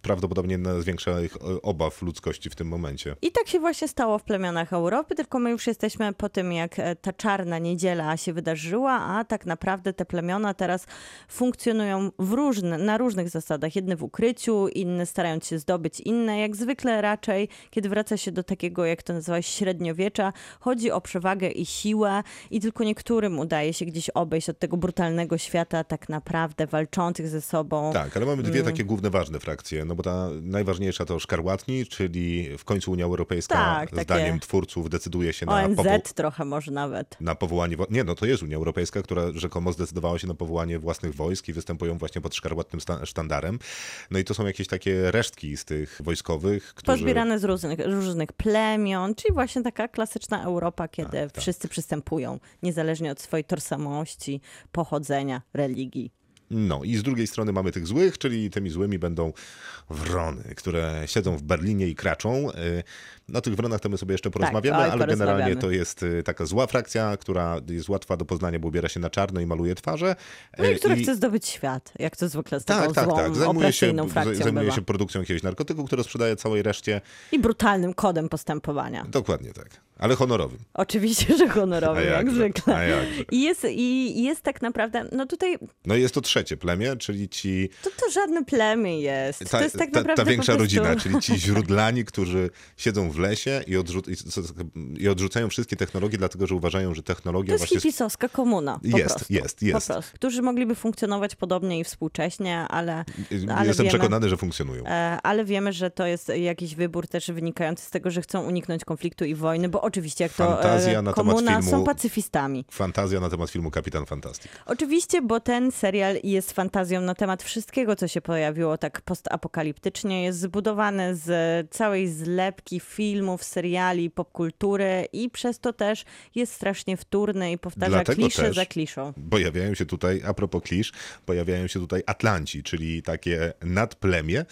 prawdopodobnie jedna z większych e, obaw ludzkości w tym momencie. I tak się właśnie stało w plemionach Europy, tylko my już jesteśmy po tym, jak e, ta czarna niedziela się wydarzyła, a tak naprawdę te plemiona teraz funkcjonują w różne, na różnych zasadach. Jedne w ukryciu, inne starając się zdobyć inne. Jak zwykle raczej, kiedy wraca się do takiego, jak to nazywałeś, średniowiecza, chodzi o przewagę i siłę i tylko niektórym udaje się gdzieś obejść od tego brutalnego świata tak naprawdę walczących ze sobą. Tak, ale mamy Mm. dwie takie główne ważne frakcje, no bo ta najważniejsza to szkarłatni, czyli w końcu Unia Europejska Tak, takie- zdaniem twórców decyduje się na, ONZ powo- trochę może nawet. na powołanie, wo- nie no to jest Unia Europejska, która rzekomo zdecydowała się na powołanie własnych wojsk i występują właśnie pod szkarłatnym sztandarem. No i to są jakieś takie resztki z tych wojskowych, którzy... Pozbierane z różnych, różnych plemion, czyli właśnie taka klasyczna Europa, kiedy Tak, tak. wszyscy przystępują, niezależnie od swojej tożsamości, pochodzenia, religii. No i z drugiej strony mamy tych złych, czyli tymi złymi będą wrony, które siedzą w Berlinie i kraczą. Y, O tych wronach to my sobie jeszcze porozmawiamy, oj, ale generalnie to jest y, taka zła frakcja, która jest łatwa do poznania, bo ubiera się na czarno i maluje twarze. No i Y, która chce zdobyć świat, jak to zwykle z tak, taką tak, złą, tak. Zajmuje się, frakcją zajmuje bywa. się produkcją jakiegoś narkotyku, które sprzedaje całej reszcie. I brutalnym kodem postępowania. Dokładnie tak. Ale honorowym. Oczywiście, że honorowy, A jak jakże, zwykle. a jakże. I jest, I jest tak naprawdę, no tutaj No i jest to trzecie plemię, czyli ci to, to żadne plemię jest. ta, to jest tak ta, naprawdę ta większa prostu... rodzina, czyli ci źródlani, którzy siedzą w lesie i, odrzu- i, odrzucają wszystkie technologie, dlatego że uważają, że technologia To jest właśnie... hipisowska komuna. Po Jest, prostu. jest, jest. Po prostu. Którzy mogliby funkcjonować podobnie i współcześnie, ale, Jestem ale wiemy, przekonany, że funkcjonują. e, ale wiemy, że to jest jakiś wybór też wynikający z tego, że chcą uniknąć konfliktu i wojny, bo oczywiście jak to Fantazja e, temat komuna filmu- są pacyfistami. Fantazja na temat filmu Kapitan Fantastic. Oczywiście, bo ten serial jest fantazją na temat wszystkiego, co się pojawiło tak postapokaliptycznie. Jest zbudowany z całej zlepki filmów, seriali, popkultury i przez to też jest strasznie wtórny i powtarza Dlatego kliszę też- za kliszą. Pojawiają się tutaj, a propos klisz, pojawiają się tutaj Atlanci, czyli takie nadplemię,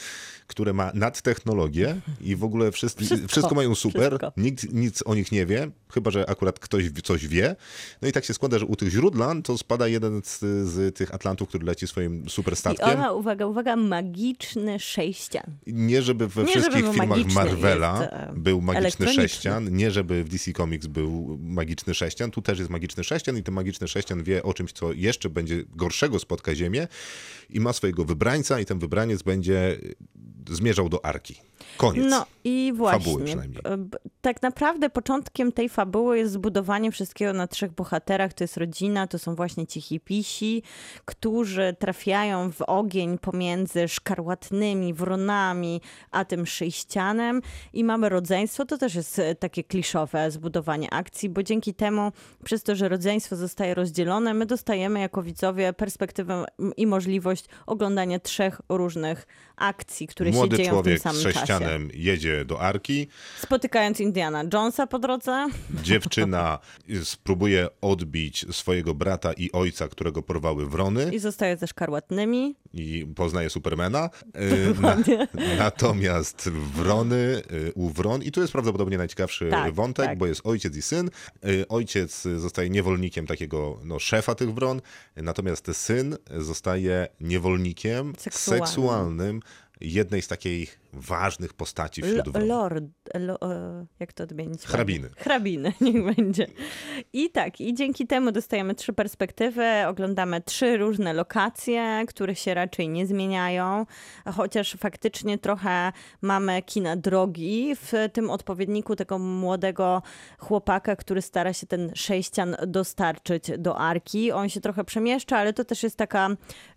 które ma nadtechnologię i w ogóle wszyscy, wszystko, Wszystko, mają super, wszystko. nikt nic o nich nie wie, chyba że akurat ktoś coś wie. No i tak się składa, że u tych źródlan to spada jeden z, z tych Atlantów, który leci swoim super I ona, uwaga, uwaga, magiczny sześcian. Nie żeby we Nie, żeby wszystkich był filmach Marvela jest, e, był magiczny sześcian, nie żeby w DC Comics był magiczny sześcian, tu też jest magiczny sześcian i ten magiczny sześcian wie o czymś, co jeszcze będzie gorszego spotka Ziemię i ma swojego wybrańca i ten wybraniec będzie zmierzał do Arki. Koniec. No i Fabuły właśnie. przynajmniej. b- b- Tak naprawdę początkiem tej fabuły jest zbudowanie wszystkiego na trzech bohaterach. To jest rodzina, to są właśnie ci hipisi, którzy trafiają w ogień pomiędzy szkarłatnymi wronami, a tym sześcianem i mamy rodzeństwo. To też jest e, takie kliszowe zbudowanie akcji, bo dzięki temu, przez to, że rodzeństwo zostaje rozdzielone, my dostajemy jako widzowie perspektywę i możliwość oglądania trzech różnych akcji, które się Młody dzieją w tym człowiek samym z czasie. sześcianem jedzie do Arki, Spotykając Indiana Jonesa po drodze. dziewczyna spróbuje odbić swojego brata i ojca, którego porwały wrony. I zostaje ze szkarłatnymi. i poznaje Supermana. Y, Na, natomiast wrony, y, u wron, i tu jest prawdopodobnie najciekawszy Tak, wątek, tak. bo jest ojciec i syn. Y, Ojciec zostaje niewolnikiem takiego no, szefa tych wron, natomiast syn zostaje niewolnikiem Seksualnym. seksualnym jednej z takich ważnych postaci L- wśród wron. Lord. Lo, e, jak to odmienić? Hrabiny. Hrabiny, niech będzie. I tak, i dzięki temu dostajemy trzy perspektywy, oglądamy trzy różne lokacje, które się raczej nie zmieniają, chociaż faktycznie trochę mamy kina drogi w tym odpowiedniku tego młodego chłopaka, który stara się ten sześcian dostarczyć do Arki. On się trochę przemieszcza, ale to też jest taka,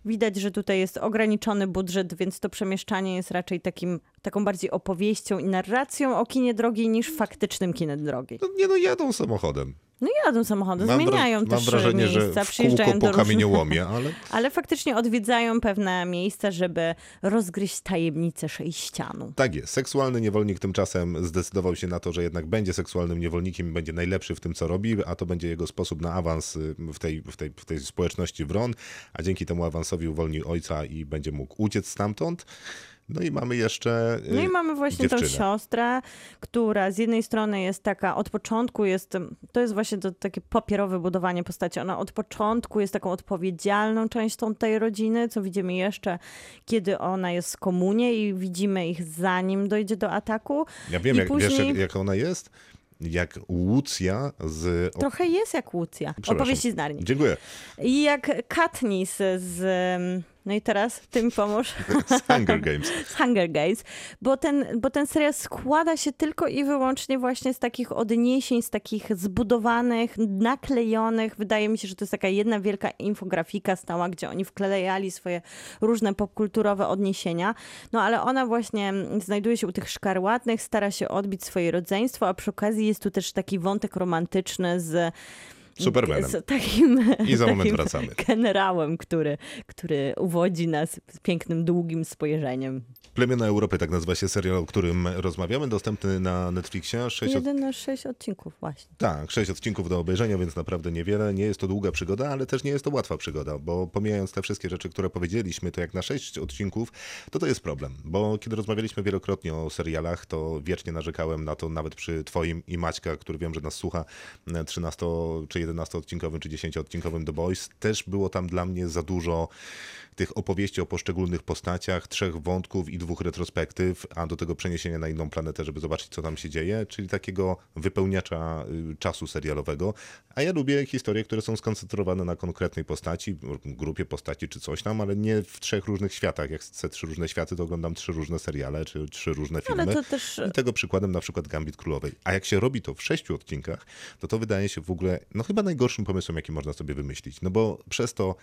widać, że tutaj jest ograniczony budżet, więc to przemieszczanie jest raczej takim, taką bardziej opowieścią i narracją o kinie drogi niż faktycznym kinem drogi. No, nie no, jadą samochodem. No jadą samochody, Mam, zmieniają mam też wrażenie, miejsca, że przyjeżdżają do po różnych... kamieniołomie, ale Ale faktycznie odwiedzają pewne miejsca, żeby rozgryźć tajemnicę sześcianu. Tak jest. Seksualny niewolnik tymczasem zdecydował się na to, że jednak będzie seksualnym niewolnikiem i będzie najlepszy w tym, co robi, a to będzie jego sposób na awans y, w tej, w tej, w tej społeczności wron, a dzięki temu awansowi uwolni ojca i będzie mógł uciec stamtąd. No i mamy jeszcze. y, No i mamy właśnie tą dziewczynę. siostrę, która z jednej strony jest taka, od początku jest, to jest właśnie to takie papierowe budowanie postaci. Ona od początku jest taką odpowiedzialną częścią tej rodziny, co widzimy jeszcze, kiedy ona jest w komunie i widzimy ich zanim dojdzie do ataku. Ja wiem, I jak, wiesz, później- jak, jak ona jest? Jak Łucja z. Trochę jest jak Łucja. Opowieści z Narni. Dziękuję. I jak Katniss z... No i teraz ty mi pomóż. Z Hunger Games. z Hunger Games, bo ten, bo ten serial składa się tylko i wyłącznie właśnie z takich odniesień, z takich zbudowanych, naklejonych. Wydaje mi się, że to jest taka jedna wielka infografika stała, gdzie oni wklejali swoje różne popkulturowe odniesienia. No ale ona właśnie znajduje się u tych szkarłatnych, stara się odbić swoje rodzeństwo, a przy okazji jest tu też taki wątek romantyczny z Supermanem. z takim, I za moment wracamy. generałem, który, który uwodzi nas pięknym, długim spojrzeniem. Plemiona Europy, tak nazywa się serial, o którym rozmawiamy, dostępny na Netflixie. Sześć od... Jeden na sześć odcinków właśnie. Tak, sześć odcinków do obejrzenia, więc naprawdę niewiele. Nie jest to długa przygoda, ale też nie jest to łatwa przygoda, bo pomijając te wszystkie rzeczy, które powiedzieliśmy, to jak na sześć odcinków, to to jest problem. Bo kiedy rozmawialiśmy wielokrotnie o serialach, to wiecznie narzekałem na to, nawet przy twoim i Maćka, który wiem, że nas słucha, 13 czy 11 odcinkowym, czy 10 odcinkowym The Boys, też było tam dla mnie za dużo tych opowieści o poszczególnych postaciach, trzech wątków i dwóch retrospektyw, a do tego przeniesienia na inną planetę, żeby zobaczyć, co tam się dzieje, czyli takiego wypełniacza y, czasu serialowego. A ja lubię historie, które są skoncentrowane na konkretnej postaci, grupie postaci czy coś tam, ale nie w trzech różnych światach. Jak chcę trzy różne światy, to oglądam trzy różne seriale czy trzy różne filmy. Ale to też I tego przykładem na przykład Gambit Królowej. A jak się robi to w sześciu odcinkach, to to wydaje się w ogóle, no chyba najgorszym pomysłem, jaki można sobie wymyślić. No bo przez to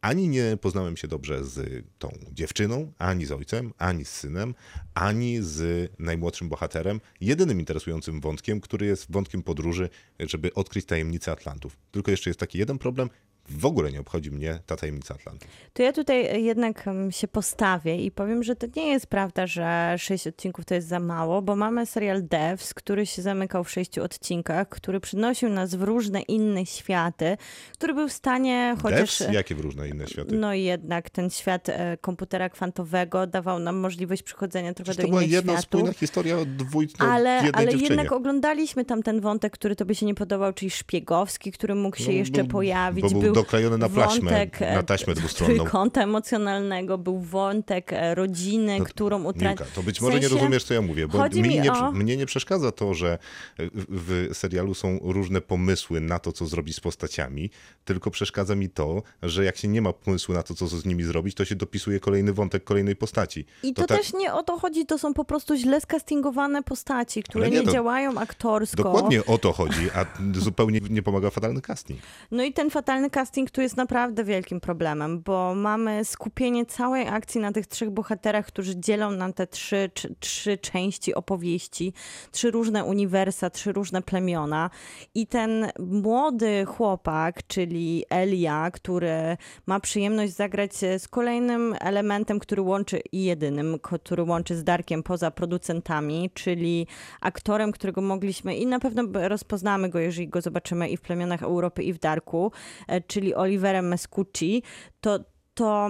ani nie poznałem się dobrze z tą dziewczyną, ani z ojcem, ani z synem, ani z najmłodszym bohaterem. Jedynym interesującym wątkiem, który jest wątkiem podróży, żeby odkryć tajemnicę Atlantów. Tylko jeszcze jest taki jeden problem. W ogóle nie obchodzi mnie ta tajemnica Atlantów. To ja tutaj jednak się postawię i powiem, że to nie jest prawda, że sześć odcinków to jest za mało, bo mamy serial Devs, który się zamykał w sześciu odcinkach, który przynosił nas w różne inne światy, który był w stanie chociaż... Devs? Jakie w różne inne światy? No jednak ten świat e, komputera kwantowego dawał nam możliwość przychodzenia trochę Przecież do to była innych jedna światów. spójna historia o dwójce, Ale, ale dziewczynie. jednak oglądaliśmy tam ten wątek, który tobie się nie podobał, czyli szpiegowski, który mógł się No, jeszcze był- pojawić. bo był doklejony na plaśmę, wątek, e, na taśmę dwustronną. Trójkąta emocjonalnego, był wątek e, rodziny, No, którą utracił. To być może nie rozumiesz, co ja mówię, bo mi mi nie, o- mnie nie przeszkadza to, że w, w serialu są różne pomysły na to, co zrobić z postaciami, tylko przeszkadza mi to, że jak się nie ma pomysłu na to, co z nimi zrobić, to się dopisuje kolejny wątek kolejnej postaci. I to, tak- też nie o to chodzi, to są po prostu źle skastingowane postaci, które Ale nie, nie, to- działają aktorsko. Dokładnie o to chodzi, a zupełnie nie pomaga fatalny casting. No i ten fatalny casting tu jest naprawdę wielkim problemem, bo mamy skupienie całej akcji na tych trzech bohaterach, którzy dzielą nam te trzy, trzy, trzy części opowieści, trzy różne uniwersa, trzy różne plemiona. I ten młody chłopak, czyli Elia, który ma przyjemność zagrać z kolejnym elementem, który łączy i jedynym, który łączy z Darkiem poza producentami, czyli aktorem, którego mogliśmy i na pewno rozpoznamy go, jeżeli go zobaczymy i w plemionach Europy, i w Darku, e, czyli Oliverem Mescucci, to, to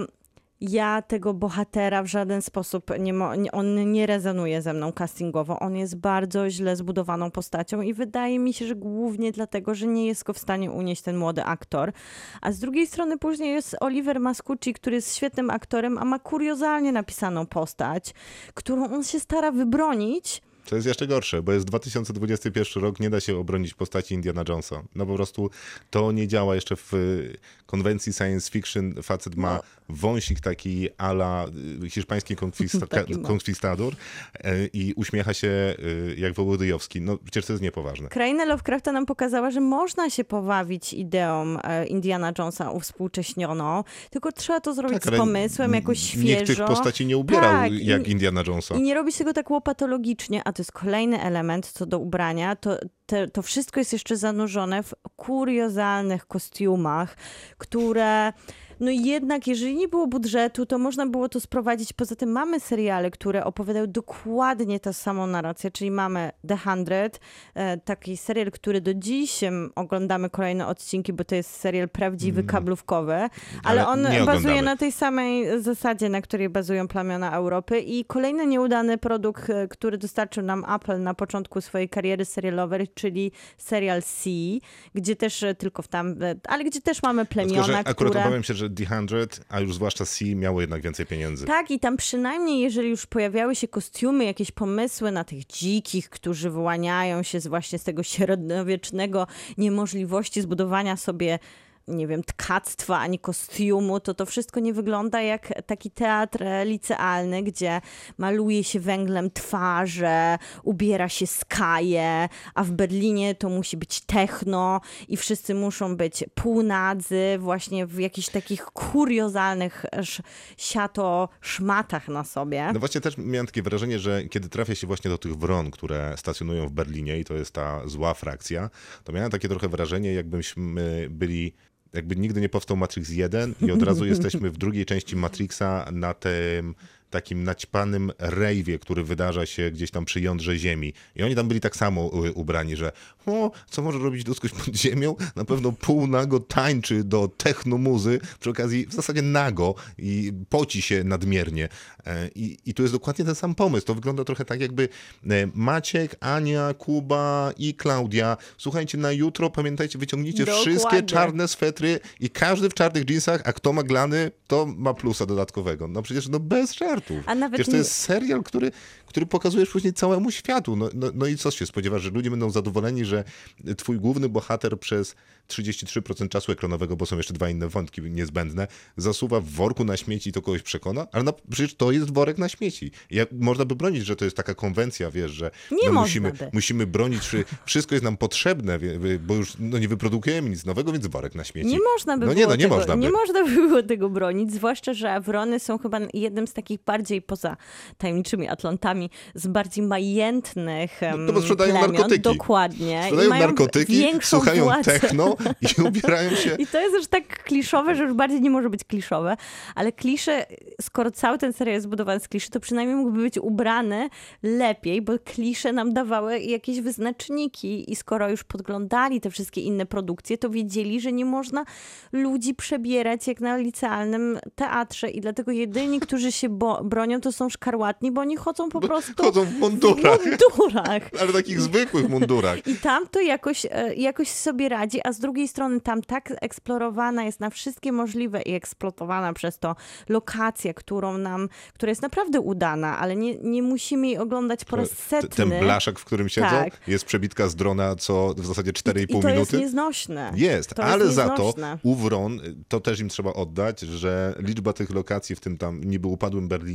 ja tego bohatera w żaden sposób nie, mo- on nie rezonuje ze mną castingowo. On jest bardzo źle zbudowaną postacią i wydaje mi się, że głównie dlatego, że nie jest go w stanie unieść ten młody aktor. A z drugiej strony później jest Oliver Mascucci, który jest świetnym aktorem, a ma kuriozalnie napisaną postać, którą on się stara wybronić. To jest jeszcze gorsze, bo jest 2021 rok, nie da się obronić postaci Indiana Jonesa. No po prostu to nie działa jeszcze w y, konwencji science fiction. Facet ma No. wąsik taki ala y, hiszpański konkwista- konkwistador y, i uśmiecha się jak Wołodyjowski. No przecież to jest niepoważne. Kraina Lovecrafta nam pokazała, że można się pobawić ideą e, Indiana Jonesa uwspółcześnioną, tylko trzeba to zrobić Tak, z pomysłem, jakoś świeżo. Nikt tych postaci nie ubierał Tak, jak Indiana Jonesa. I nie robi się tego tak łopatologicznie, a to jest kolejny element co do ubrania, to, te, to wszystko jest jeszcze zanurzone w kuriozalnych kostiumach, które no jednak jeżeli nie było budżetu, to można było to sprowadzić. Poza tym mamy seriale, które opowiadają dokładnie tę samą narrację, czyli mamy The Hundred, e, taki serial, który do dziś oglądamy kolejne odcinki, bo to jest serial prawdziwy, kablówkowy, ale, Ale on bazuje oglądamy. na tej samej zasadzie, na której bazują plemiona Europy i kolejny nieudany produkt, e, który dostarczył nam Apple na początku swojej kariery serialowej, czyli serial C, gdzie też e, tylko w tam, ale gdzie też mamy Tylko, że plemiona, akurat które... obawiam się, że The 100, a już zwłaszcza C, miało jednak więcej pieniędzy. Tak, i tam przynajmniej, jeżeli już pojawiały się kostiumy, jakieś pomysły na tych dzikich, którzy wyłaniają się z właśnie z tego średniowiecznego niemożliwości zbudowania sobie nie wiem, tkactwa ani kostiumu, to to wszystko nie wygląda jak taki teatr e, licealny, gdzie maluje się węglem twarze, ubiera się skaje, a w Berlinie to musi być techno i wszyscy muszą być półnadzy, właśnie w jakichś takich kuriozalnych sz- siato szmatach na sobie. No właśnie też miałem takie wrażenie, że kiedy trafia się właśnie do tych wron, które stacjonują w Berlinie i to jest ta zła frakcja, to miałem takie trochę wrażenie, jakbyśmy byli jakby nigdy nie powstał Matrix 1 i od razu jesteśmy w drugiej części Matrixa na tym takim naćpanym rejwie, który wydarza się gdzieś tam przy jądrze ziemi. I oni tam byli tak samo y, ubrani, że o, co może robić ludzkość pod ziemią? Na pewno półnago tańczy do technomuzy, przy okazji w zasadzie nago i poci się nadmiernie. E, I, I tu jest dokładnie ten sam pomysł. To wygląda trochę tak, jakby e, Maciek, Ania, Kuba i Klaudia, słuchajcie, na jutro pamiętajcie, wyciągnijcie Dokładnie. wszystkie czarne swetry i każdy w czarnych jeansach, a kto ma glany, to ma plusa dodatkowego. No przecież no bez żartów. A nawet przecież to jest serial, który, który pokazujesz później całemu światu. No, no, no i co się spodziewasz, że ludzie będą zadowoleni, że twój główny bohater przez 33% czasu ekranowego, bo są jeszcze dwa inne wątki niezbędne, zasuwa w worku na śmieci i to kogoś przekona? Ale no, przecież to jest worek na śmieci. Jak można by bronić, że to jest taka konwencja, wiesz, że no, musimy, by. musimy bronić, że wszystko jest nam potrzebne, bo już no, nie wyprodukujemy nic nowego, więc worek na śmieci. Nie można by No nie, no nie tego, można by. nie można by było tego bronić, zwłaszcza, że Wrony są chyba jednym z takich bardziej poza tajemniczymi Atlantami, z bardziej majętnych em, No bo sprzedają plemion. narkotyki. Dokładnie. Sprzedają narkotyki, słuchają władzę. techno i ubierają się I to jest już tak kliszowe, że już bardziej nie może być kliszowe, ale klisze, skoro cały ten serial jest zbudowany z kliszy, to przynajmniej mógłby być ubrany lepiej, bo klisze nam dawały jakieś wyznaczniki i skoro już podglądali te wszystkie inne produkcje, to wiedzieli, że nie można ludzi przebierać jak na licealnym teatrze i dlatego jedyni, którzy się bo- bronią, to są szkarłatni, bo oni chodzą po prostu chodzą w mundurach. w mundurach. Ale takich zwykłych mundurach. I tam to jakoś, e, jakoś sobie radzi, a z drugiej strony tam tak eksplorowana jest na wszystkie możliwe i eksploatowana przez to lokacja, którą nam, która jest naprawdę udana, ale nie, nie musimy jej oglądać po raz setny. Ten blaszak, w którym siedzą, Tak. jest przebitka z drona co w zasadzie 4,5 I to jest minuty. nieznośne. Jest, To jest ale za to u Wron, to też im trzeba oddać, że liczba tych lokacji w tym tam niby upadłym Berlinie,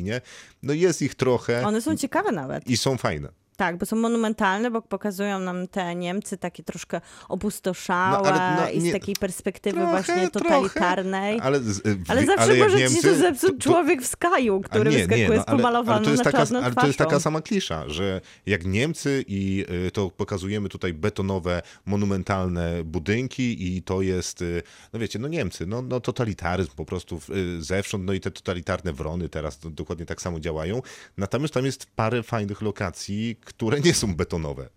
no jest ich trochę One są ciekawe nawet. i są fajne. Tak, bo są monumentalne, bo pokazują nam te Niemcy takie troszkę opustoszałe No, ale no, i z nie- takiej perspektywy Trochę, właśnie totalitarnej. Ale, z, Ale zawsze ale może ci Niemcy, się zepsuć człowiek w A który wyskakuje z ale, pomalowaną ale to jest na taka, czarną Ale to jest taka sama klisza, że jak Niemcy i y, to pokazujemy tutaj betonowe, monumentalne budynki i to jest, y, no wiecie, no Niemcy, no, no totalitaryzm po prostu y, zewsząd, no i te totalitarne wrony teraz dokładnie tak samo działają. Natomiast tam jest parę fajnych lokacji, które nie są betonowe,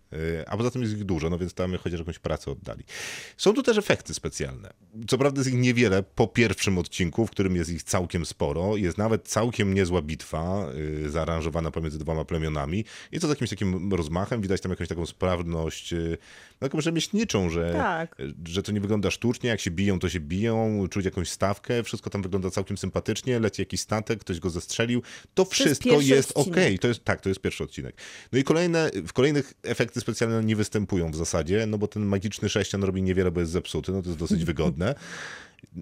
a poza tym jest ich dużo, no więc tam chociaż jakąś pracę oddali. Są tu też efekty specjalne. Co prawda jest ich niewiele po pierwszym odcinku, w którym jest ich całkiem sporo. Jest nawet całkiem niezła bitwa y, zaaranżowana pomiędzy dwoma plemionami i to z jakimś takim rozmachem. Widać tam jakąś taką sprawność, y, no, taką rzemieślniczą, że, Tak. że to nie wygląda sztucznie. Jak się biją, to się biją, czuć jakąś stawkę. Wszystko tam wygląda całkiem sympatycznie. Leci jakiś statek, ktoś go zestrzelił. To wszystko pierwszy jest odcinek. okej. To jest, tak, to jest pierwszy odcinek. No i kolejne, w kolejnych efekty specjalne nie występują w zasadzie, no bo ten magiczny sześcian robi niewiele, bo jest zepsuty, no to jest dosyć wygodne.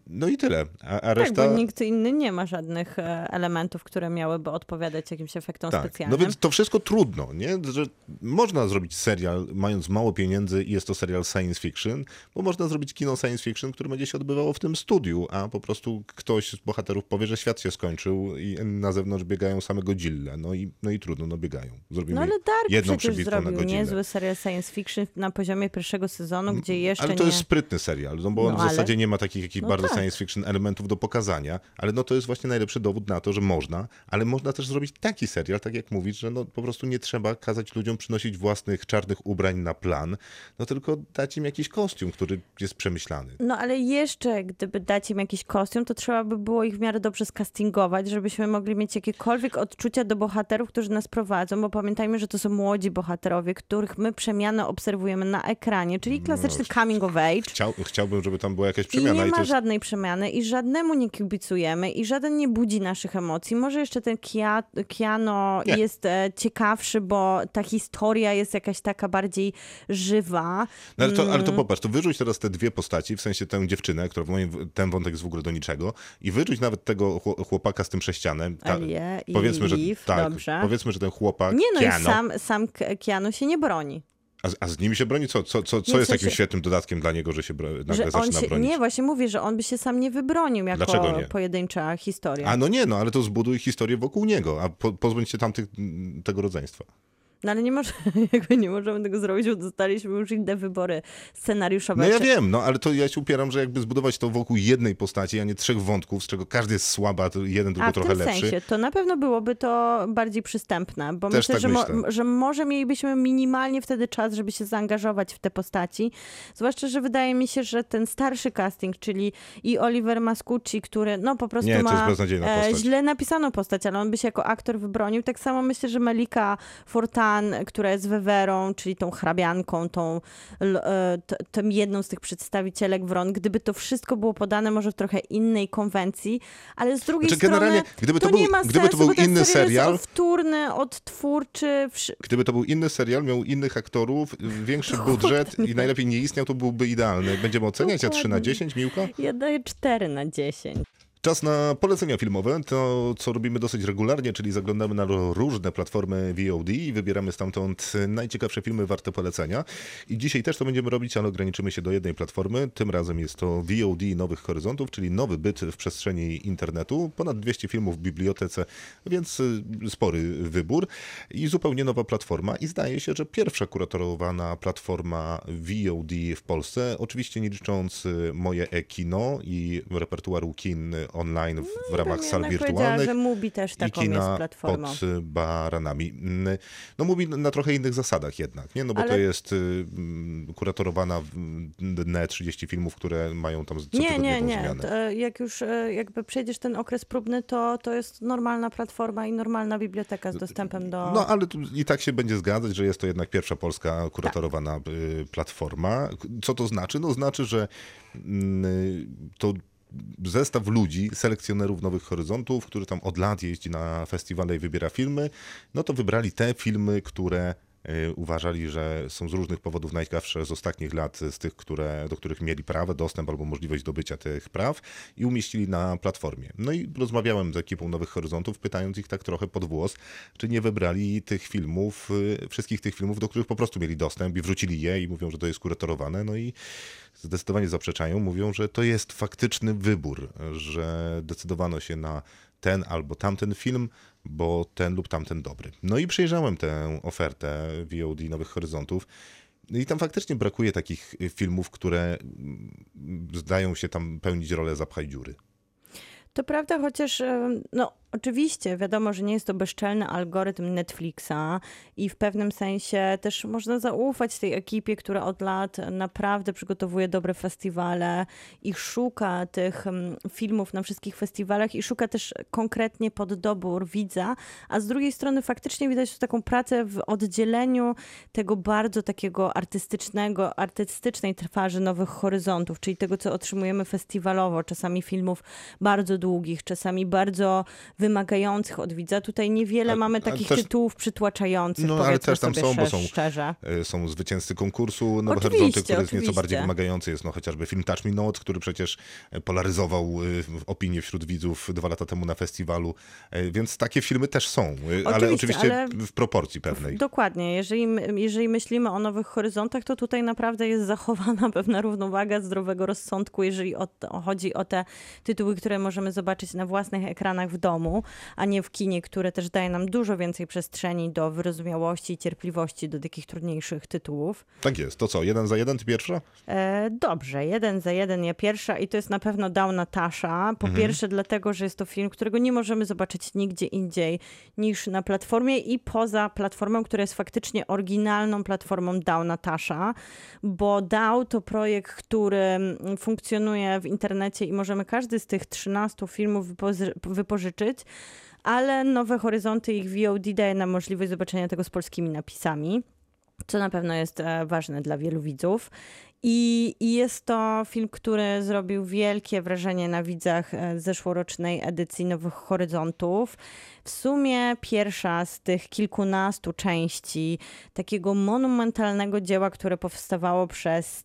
No i tyle. A, a Tak, reszta... bo nikt inny nie ma żadnych e, elementów, które miałyby odpowiadać jakimś efektom Tak, specjalnym. no więc to wszystko trudno, nie? Że można zrobić serial mając mało pieniędzy i jest to serial science fiction, bo można zrobić kino science fiction, które będzie się odbywało w tym studiu, a po prostu ktoś z bohaterów powie, że świat się skończył i na zewnątrz biegają same Godzilla. No i, no i trudno, no biegają. Zrobimy No ale Dark jedną przecież zrobił niezły serial science fiction na poziomie pierwszego sezonu, gdzie jeszcze Ale to nie... jest sprytny serial, no bo on No, w ale- zasadzie nie ma takich jakichś No bardzo tak. science fiction elementów do pokazania, ale no to jest właśnie najlepszy dowód na to, że można, ale można też zrobić taki serial, tak jak mówisz, że no po prostu nie trzeba kazać ludziom przynosić własnych czarnych ubrań na plan, no tylko dać im jakiś kostium, który jest przemyślany. No ale jeszcze, gdyby dać im jakiś kostium, to trzeba by było ich w miarę dobrze skastingować, żebyśmy mogli mieć jakiekolwiek odczucia do bohaterów, którzy nas prowadzą, bo pamiętajmy, że to są młodzi bohaterowie, których my przemianę obserwujemy na ekranie, czyli klasyczny coming of age. Chciał, chciałbym, żeby tam była jakaś I przemiana nie i to ma jest żadnej przemiany i żadnemu nie kibicujemy i żaden nie budzi naszych emocji. Może jeszcze ten Kia, Kiano Nie. jest e, ciekawszy, bo ta historia jest jakaś taka bardziej żywa. No ale, to, ale Mm. to popatrz, to wyrzuć teraz te dwie postaci, w sensie tę dziewczynę, która w moim ten wątek jest w ogóle do niczego, i wyrzuć nawet tego chło- chłopaka z tym sześcianem. Ta- i powiedzmy, że Liv, tak, dobrze. powiedzmy, że ten chłopak Nie no, i sam, sam K- Keanu się nie broni. A, z- a z nimi się broni? Co, co, co, co Nie, jest takim sensie- świetnym dodatkiem dla niego, że się bro, nagle Że zaczyna się, bronić? nie, właśnie mówię, że on by się sam nie wybronił jako Dlaczego nie? pojedyncza historia. A no nie, no ale to zbuduj historię wokół niego, a po, pozbądź się tamtych, tego rodzeństwa. No ale nie, może, jakby nie możemy tego zrobić, bo dostaliśmy już inne wybory scenariuszowe. No ja wiem, no ale to ja się upieram, że jakby zbudować to wokół jednej postaci, a nie trzech wątków, z czego każdy jest słaba, to jeden tylko A w trochę tym lepszy. sensie, to na pewno byłoby to bardziej przystępne, bo Też myślę, tak że, mo- myślę. że może mielibyśmy minimalnie wtedy czas, żeby się zaangażować w te postaci. Zwłaszcza, że wydaje mi się, że ten starszy casting, czyli i Oliver Mascucci, który no po prostu Nie, ma e, źle napisaną postać, ale on by się jako aktor wybronił. Tak samo myślę, że Melika Fortan, która jest Wewerą, czyli tą hrabianką, tą, e, tą jedną z tych przedstawicielek Wron, gdyby to wszystko było podane może w trochę innej konwencji, ale z drugiej Znaczy, strony gdyby to to nie był- ma gdyby to sensu, był bo ten inny serial serial- jest odtwórny, odtwórczy. Gdyby to był inny serial, miał innych aktorów, większy budżet i najlepiej nie istniał, to byłby idealny. Będziemy oceniać, a 3 na Dokładnie. 10, Miłka? Ja daję 4 na 10. Czas na polecenia filmowe, to co robimy dosyć regularnie, czyli zaglądamy na różne platformy VOD i wybieramy stamtąd najciekawsze filmy warte polecenia. I dzisiaj też to będziemy robić, ale ograniczymy się do jednej platformy. Tym razem jest to VOD Nowych Horyzontów, czyli nowy byt w przestrzeni internetu. Ponad 200 filmów w bibliotece, więc y, spory wybór i zupełnie nowa platforma. I zdaje się, że pierwsza kuratorowana platforma VOD w Polsce, oczywiście nie licząc y, moje e-kino i repertuaru kin online w, w ramach sal Jednak powiedziała, wirtualnych że Mubi też i taką jest kina platformą. pod y, baranami. Mm, No mówi na trochę innych zasadach jednak, nie? No bo Ale- to jest y, mm, kuratorowana dne 30 filmów, które mają tam co Nie, nie, nie. zmianę. To, e, jak już e, jakby przejdziesz ten okres próbny, to, to jest normalna platforma i normalna biblioteka z dostępem do... No ale i tak się będzie zgadzać, że jest to jednak pierwsza polska kuratorowana Tak. y, platforma. Co to znaczy? No znaczy, że mm, to zestaw ludzi, selekcjonerów Nowych Horyzontów, który tam od lat jeździ na festiwale i wybiera filmy, no to wybrali te filmy, które uważali, że są z różnych powodów najciekawsze z ostatnich lat, z tych, które, do których mieli prawo, dostęp albo możliwość zdobycia tych praw i umieścili na platformie. No i rozmawiałem z ekipą Nowych Horyzontów, pytając ich tak trochę pod włos, czy nie wybrali tych filmów, y, wszystkich tych filmów, do których po prostu mieli dostęp i wrzucili je i mówią, że to jest kuratorowane, no i zdecydowanie zaprzeczają, mówią, że to jest faktyczny wybór, że decydowano się na ten albo tamten film, bo ten lub tamten dobry. No i przejrzałem tę ofertę VOD Nowych Horyzontów. I tam faktycznie brakuje takich filmów, które mm, zdają się tam pełnić rolę zapchaj dziury. To prawda, chociaż no oczywiście wiadomo, że nie jest to bezczelny algorytm Netflixa i w pewnym sensie też można zaufać tej ekipie, która od lat naprawdę przygotowuje dobre festiwale i szuka tych mm, filmów na wszystkich festiwalach i szuka też konkretnie pod dobór widza, a z drugiej strony faktycznie widać tu taką pracę w oddzieleniu tego bardzo takiego artystycznego, artystycznej twarzy Nowych Horyzontów, czyli tego, co otrzymujemy festiwalowo, czasami filmów bardzo długich, czasami bardzo wymagających od widza. Tutaj niewiele A- mamy takich też- tytułów przytłaczających, No, ale też tam są, bo są- szczerze. E, Są zwycięzcy konkursu Oczywiście, Horyzonty, który jest nieco oczywiście. bardziej wymagający. Jest no chociażby film Touch Me Not, który przecież e, polaryzował e, opinię wśród widzów dwa lata temu na festiwalu. Więc takie filmy też są, e, ale Oczywiście, oczywiście ale- w proporcji pewnej. Dokładnie. Jeżeli, jeżeli myślimy o nowych horyzontach, to tutaj naprawdę jest zachowana pewna równowaga zdrowego rozsądku, jeżeli o, chodzi o te tytuły, które możemy zobaczyć na własnych ekranach w domu, a nie w kinie, które też daje nam dużo więcej przestrzeni do wyrozumiałości i cierpliwości do takich trudniejszych tytułów. Tak jest. To co, jeden za jeden, ty pierwsza? E, dobrze, jeden za jeden, ja pierwsza i to jest na pewno Dał Natasza. Po pierwsze dlatego, że jest to film, którego nie możemy zobaczyć nigdzie indziej niż na platformie i poza platformą, która jest faktycznie oryginalną platformą Dał Natasza, bo Dał to projekt, który mm, funkcjonuje w internecie i możemy każdy z tych 13 filmów wypozy- ale Nowe Horyzonty ich VOD daje nam możliwość zobaczenia tego z polskimi napisami co na pewno jest e, ważne dla wielu widzów. I, I jest to film, który zrobił wielkie wrażenie na widzach e, zeszłorocznej edycji Nowych Horyzontów. W sumie pierwsza z tych kilkunastu części takiego monumentalnego dzieła, które powstawało przez,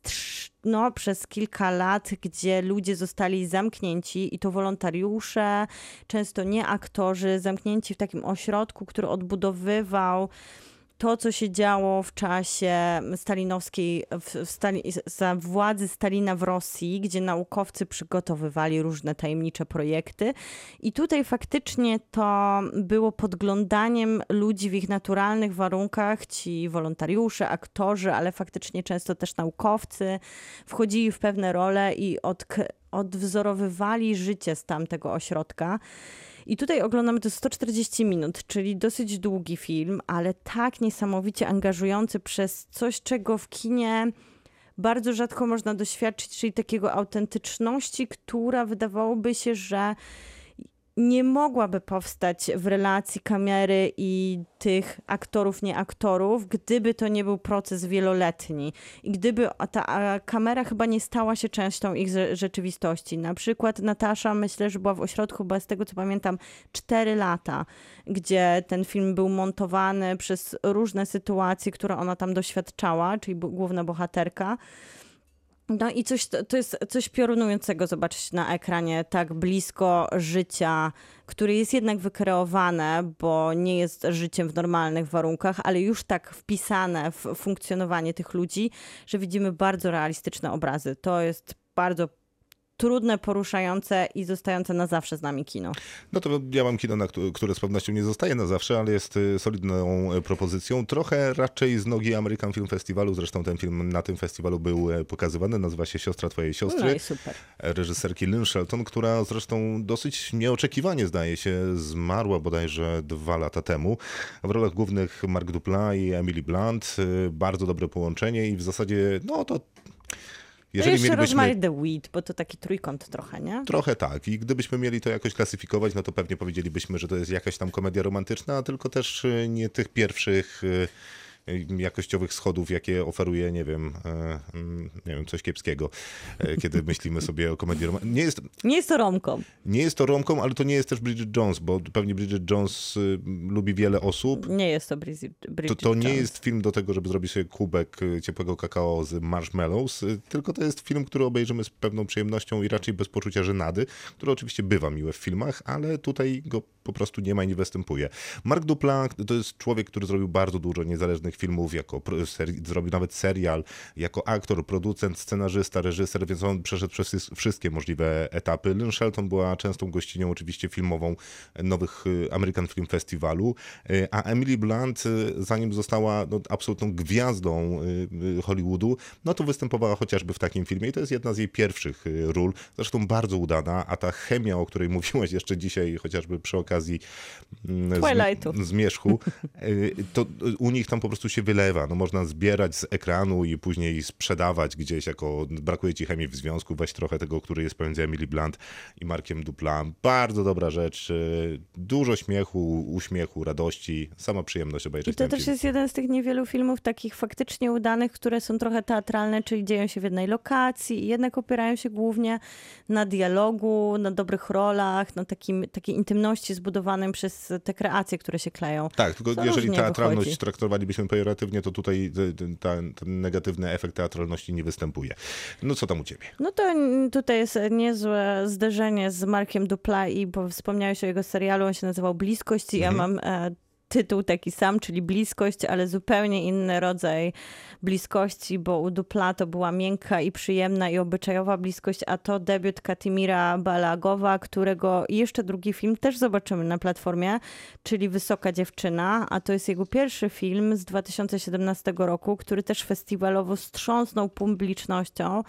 no, przez kilka lat, gdzie ludzie zostali zamknięci i to wolontariusze, często nie aktorzy, zamknięci w takim ośrodku, który odbudowywał to, co się działo w czasie stalinowskiej, w, Stali, za władzy Stalina w Rosji, gdzie naukowcy przygotowywali różne tajemnicze projekty. I tutaj faktycznie to było podglądaniem ludzi w ich naturalnych warunkach, ci wolontariusze, aktorzy, ale faktycznie często też naukowcy wchodzili w pewne role i od, odwzorowywali życie z tamtego ośrodka. I tutaj oglądamy to 140 minut, czyli dosyć długi film, ale tak niesamowicie angażujący przez coś, czego w kinie bardzo rzadko można doświadczyć, czyli takiego autentyczności, która wydawałoby się, że nie mogłaby powstać w relacji kamery i tych aktorów, nie aktorów, gdyby to nie był proces wieloletni i gdyby ta kamera chyba nie stała się częścią ich rzeczywistości. Na przykład Natasza, myślę, że była w ośrodku chyba z tego co pamiętam 4 lata, gdzie ten film był montowany przez różne sytuacje, które ona tam doświadczała, czyli główna bohaterka. No i coś, to jest coś piorunującego zobaczyć na ekranie tak blisko życia, które jest jednak wykreowane, bo nie jest życiem w normalnych warunkach, ale już tak wpisane w funkcjonowanie tych ludzi, że widzimy bardzo realistyczne obrazy. To jest bardzo trudne, poruszające i zostające na zawsze z nami kino. No to ja mam kino, które z pewnością nie zostaje na zawsze, ale jest y, solidną y, propozycją. Trochę raczej z nogi American Film Festivalu, zresztą ten film na tym festiwalu był e, pokazywany, nazywa się Siostra Twojej Siostry. No i super. Reżyserki Lynn Shelton, która zresztą dosyć nieoczekiwanie zdaje się zmarła bodajże dwa lata temu. W rolach głównych Mark Dupla i Emily Blunt. Y, bardzo dobre połączenie i w zasadzie no to jeżeli jeszcze mielibyśmy... Rosemary the Weed, bo to taki trójkąt trochę, nie? Trochę tak. I gdybyśmy mieli to jakoś klasyfikować, no to pewnie powiedzielibyśmy, że to jest jakaś tam komedia romantyczna, tylko też y, nie tych pierwszych y, jakościowych schodów, jakie oferuje, nie wiem, e, mm, nie wiem, coś kiepskiego, e, kiedy myślimy sobie o komedii romantycznej. Nie jest, nie jest to romką. Nie jest to romką, ale to nie jest też Bridget Jones, bo pewnie Bridget Jones y, lubi wiele osób. Nie jest to Bridget, Bridget To, to nie Jones. jest film do tego, żeby zrobić sobie kubek ciepłego kakao z marshmallows, tylko to jest film, który obejrzymy z pewną przyjemnością i raczej bez poczucia żenady, który oczywiście bywa miłe w filmach, ale tutaj go po prostu nie ma i nie występuje. Mark Dupla to jest człowiek, który zrobił bardzo dużo niezależnych filmów, jako zrobił nawet serial, jako aktor, producent, scenarzysta, reżyser, więc on przeszedł przez wszystkie możliwe etapy. Lynn Shelton była częstą gościnią oczywiście filmową nowych y, American Film Festivalu, y, a Emily Blunt, y, zanim została no, absolutną gwiazdą Hollywoodu, no to występowała chociażby w takim filmie i to jest jedna z jej pierwszych ról, zresztą bardzo udana, a ta chemia, o której mówiłaś jeszcze dzisiaj, chociażby przy okazji mm, Twilightu. zmierzchu, to u nich tam po prostu się wylewa. No, można zbierać z ekranu i później sprzedawać gdzieś jako brakuje ci chemii w związku, weź trochę tego, który jest pomiędzy Emily Blunt i Markiem Duplan. Bardzo dobra rzecz, y, dużo śmiechu, uśmiechu, radości, sama przyjemność obejrzeć I to też film. jest jeden z tych niewielu filmów takich faktycznie udanych, które są trochę teatralne, czyli dzieją się w jednej lokacji i jednak opierają się głównie na dialogu, na dobrych rolach, na takim, takiej intymności zbudowanym przez te kreacje, które się kleją. Tak, tylko jeżeli teatralność wychodzi. traktowalibyśmy pejoratywnie, to tutaj ten, ten negatywny efekt teatralności nie występuje. No co tam u ciebie? No to tutaj jest niezłe zderzenie z Markiem Dupla i bo wspomniałeś o jego serialu, on się nazywał Bliskość i mhm. ja mam e, tytuł taki sam, czyli bliskość, ale zupełnie inny rodzaj bliskości, bo u Dupla to była miękka i przyjemna i obyczajowa bliskość, a to debiut Katimira Balagowa, którego jeszcze drugi film też zobaczymy na platformie, czyli Wysoka Dziewczyna, a to jest jego pierwszy film z 2017 roku, który też festiwalowo wstrząsnął publicznością.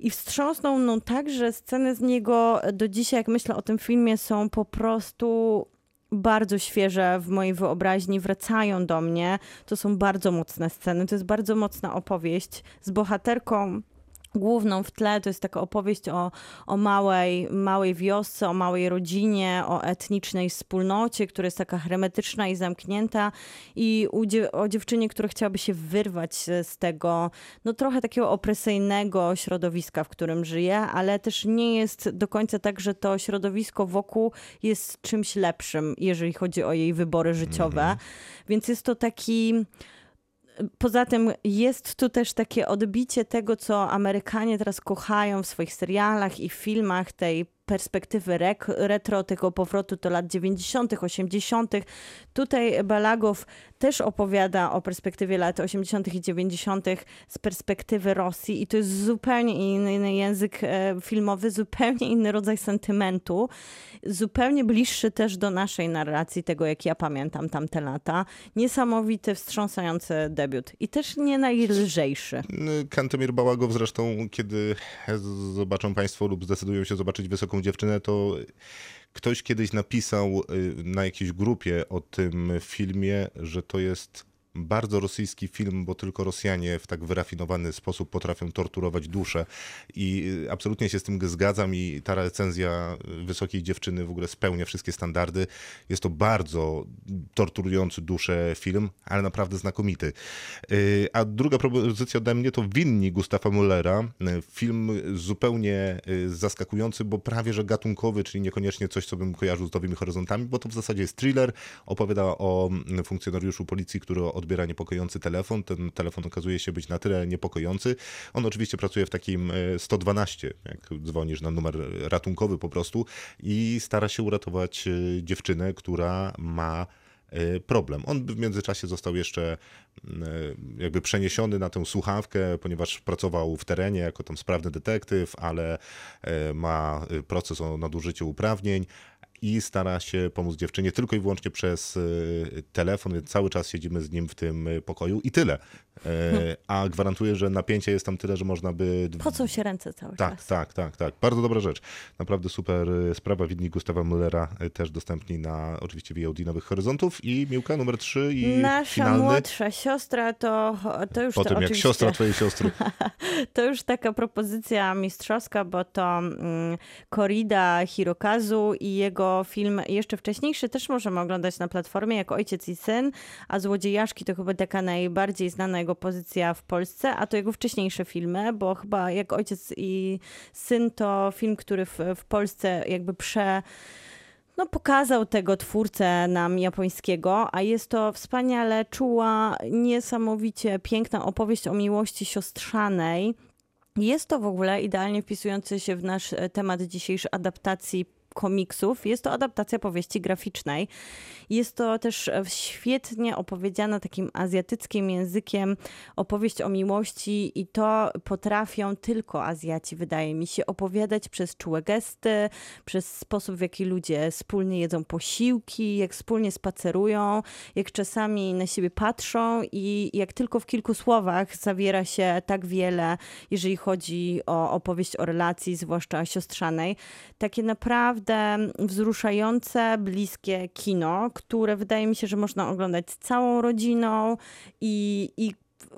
I wstrząsnął no tak, że sceny z niego do dzisiaj, jak myślę o tym filmie, są po prostu bardzo świeże w mojej wyobraźni, wracają do mnie. To są bardzo mocne sceny, to jest bardzo mocna opowieść z bohaterką główną w tle to jest taka opowieść o, o małej, małej wiosce, o małej rodzinie, o etnicznej wspólnocie, która jest taka hermetyczna i zamknięta i o dziewczynie, która chciałaby się wyrwać z tego, no trochę takiego opresyjnego środowiska, w którym żyje, ale też nie jest do końca tak, że to środowisko wokół jest czymś lepszym, jeżeli chodzi o jej wybory życiowe. Mm -hmm. Więc jest to taki Poza tym jest tu też takie odbicie tego, co Amerykanie teraz kochają w swoich serialach i filmach, tej perspektywy rek, retro, tego powrotu do lat 90., 80. Tutaj Balagow też opowiada o perspektywie lat 80. i 90. z perspektywy Rosji i to jest zupełnie inny język e, filmowy, zupełnie inny rodzaj sentymentu, zupełnie bliższy też do naszej narracji, tego jak ja pamiętam tamte lata. Niesamowity, wstrząsający debiut i też nie najlżejszy. Kantemir Bałagow zresztą, kiedy zobaczą Państwo lub zdecydują się zobaczyć Wysoką Dziewczynę, to ktoś kiedyś napisał y, na jakiejś grupie o tym filmie, że to jest bardzo rosyjski film, bo tylko Rosjanie w tak wyrafinowany sposób potrafią torturować duszę i y, absolutnie się z tym zgadzam i ta recenzja Wysokiej Dziewczyny w ogóle spełnia wszystkie standardy. Jest to bardzo torturujący duszę film, ale naprawdę znakomity. Y, a druga propozycja ode mnie to Winni Gustafa Mullera. Film zupełnie y, zaskakujący, bo prawie że gatunkowy, czyli niekoniecznie coś, co bym kojarzył z Nowymi Horyzontami, bo to w zasadzie jest thriller. Opowiada o funkcjonariuszu policji, który odbiera niepokojący telefon. Ten telefon okazuje się być na tyle niepokojący. On oczywiście pracuje w takim 112, e, jak dzwonisz na numer ratunkowy po prostu i stara się uratować e, dziewczynę, która ma e, problem. On w międzyczasie został jeszcze jakby przeniesiony na tę słuchawkę, ponieważ pracował w terenie jako tam sprawny detektyw, ale ma proces o nadużyciu uprawnień i stara się pomóc dziewczynie tylko i wyłącznie przez y, telefon, więc cały czas siedzimy z nim w tym y, pokoju i tyle. E, a gwarantuję, że napięcie jest tam tyle, że można by... Pocą się ręce cały tak, czas. Tak, tak, tak. Bardzo dobra rzecz. Naprawdę super sprawa. Widni Gustawa Müllera też dostępni na oczywiście VOD Nowych Horyzontów i Miłka numer 3 i Nasza finalny. młodsza siostra to, to już Po to tym jak siostra twojej siostry. to już taka propozycja mistrzowska, bo to mm, Korida Hirokazu i jego film jeszcze wcześniejszy też możemy oglądać na platformie jak Ojciec i Syn, a Złodziejaszki to chyba taka najbardziej znana jego pozycja w Polsce, a to jego wcześniejsze filmy, bo chyba jak Ojciec i Syn to film, który w, w Polsce jakby prze no, pokazał tego twórcę nam japońskiego, a jest to wspaniale czuła, niesamowicie piękna opowieść o miłości siostrzanej. Jest to w ogóle idealnie wpisujący się w nasz temat dzisiejszej adaptacji komiksów. Jest to adaptacja powieści graficznej. Jest to też e, świetnie opowiedziana takim azjatyckim językiem opowieść o miłości i to potrafią tylko Azjaci, wydaje mi się, opowiadać przez czułe gesty, przez sposób, w jaki ludzie wspólnie jedzą posiłki, jak wspólnie spacerują, jak czasami na siebie patrzą i jak tylko w kilku słowach zawiera się tak wiele, jeżeli chodzi o opowieść o relacji, zwłaszcza siostrzanej. Takie naprawdę wzruszające, bliskie kino, które wydaje mi się, że można oglądać całą rodziną i, i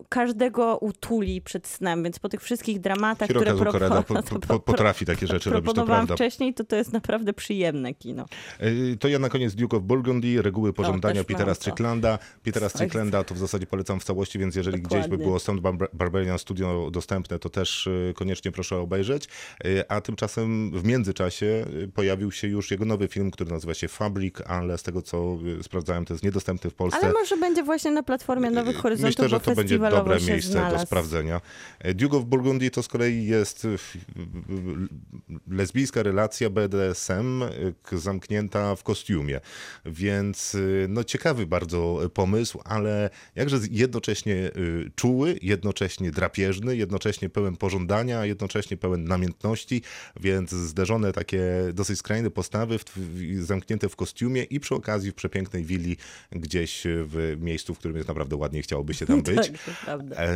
każdego utuli przed snem, więc po tych wszystkich dramatach, które Koreda po, po, po, potrafi takie rzeczy robić, to prawda. wcześniej, to to jest naprawdę przyjemne kino. E, to ja na koniec Duke of Burgundy, reguły pożądania o, Petera Stricklanda. Petera Stricklanda to w zasadzie polecam w całości, więc jeżeli Dokładnie. gdzieś by było Sound Barbarian Studio dostępne, to też e, koniecznie proszę obejrzeć. E, a tymczasem w międzyczasie pojawił się już jego nowy film, który nazywa się Fabric, ale z tego co sprawdzałem, to jest niedostępny w Polsce. Ale może będzie właśnie na platformie Nowych Horyzontów, Myślę, że to będzie dobre miejsce znalazł. do sprawdzenia. Duke of Burgundy to z kolei jest e, lesbijska relacja BDSM zamknięta w kostiumie, więc no ciekawy bardzo pomysł, ale jakże jednocześnie czuły, jednocześnie drapieżny, jednocześnie pełen pożądania, jednocześnie pełen namiętności, więc zderzone takie dosyć skrajne postawy w, zamknięte w kostiumie i przy okazji w przepięknej willi gdzieś w miejscu, w którym jest naprawdę ładnie chciałoby się tam być. tak, E,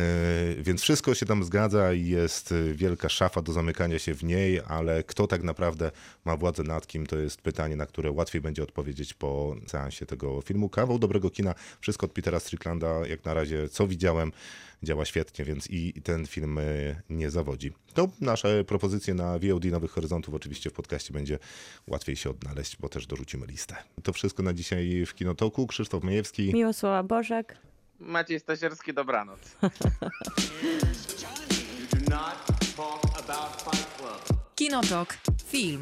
więc wszystko się tam zgadza i jest wielka szafa do zamykania się w niej, ale kto tak naprawdę ma władzę nad kim, to jest pytanie, na które łatwiej będzie odpowiedzieć po seansie tego filmu. Kawał dobrego kina, wszystko od Petera Stricklanda, jak na razie co widziałem, działa świetnie, więc i ten film e, nie zawodzi. To nasze propozycje na VOD Nowych Horyzontów oczywiście w podcaście będzie łatwiej się odnaleźć, bo też dorzucimy listę. To wszystko na dzisiaj w Kinotoku. Krzysztof Majewski. Miłosława Bożek. Maciej Stasierski, dobranoc. Kinotok. Film.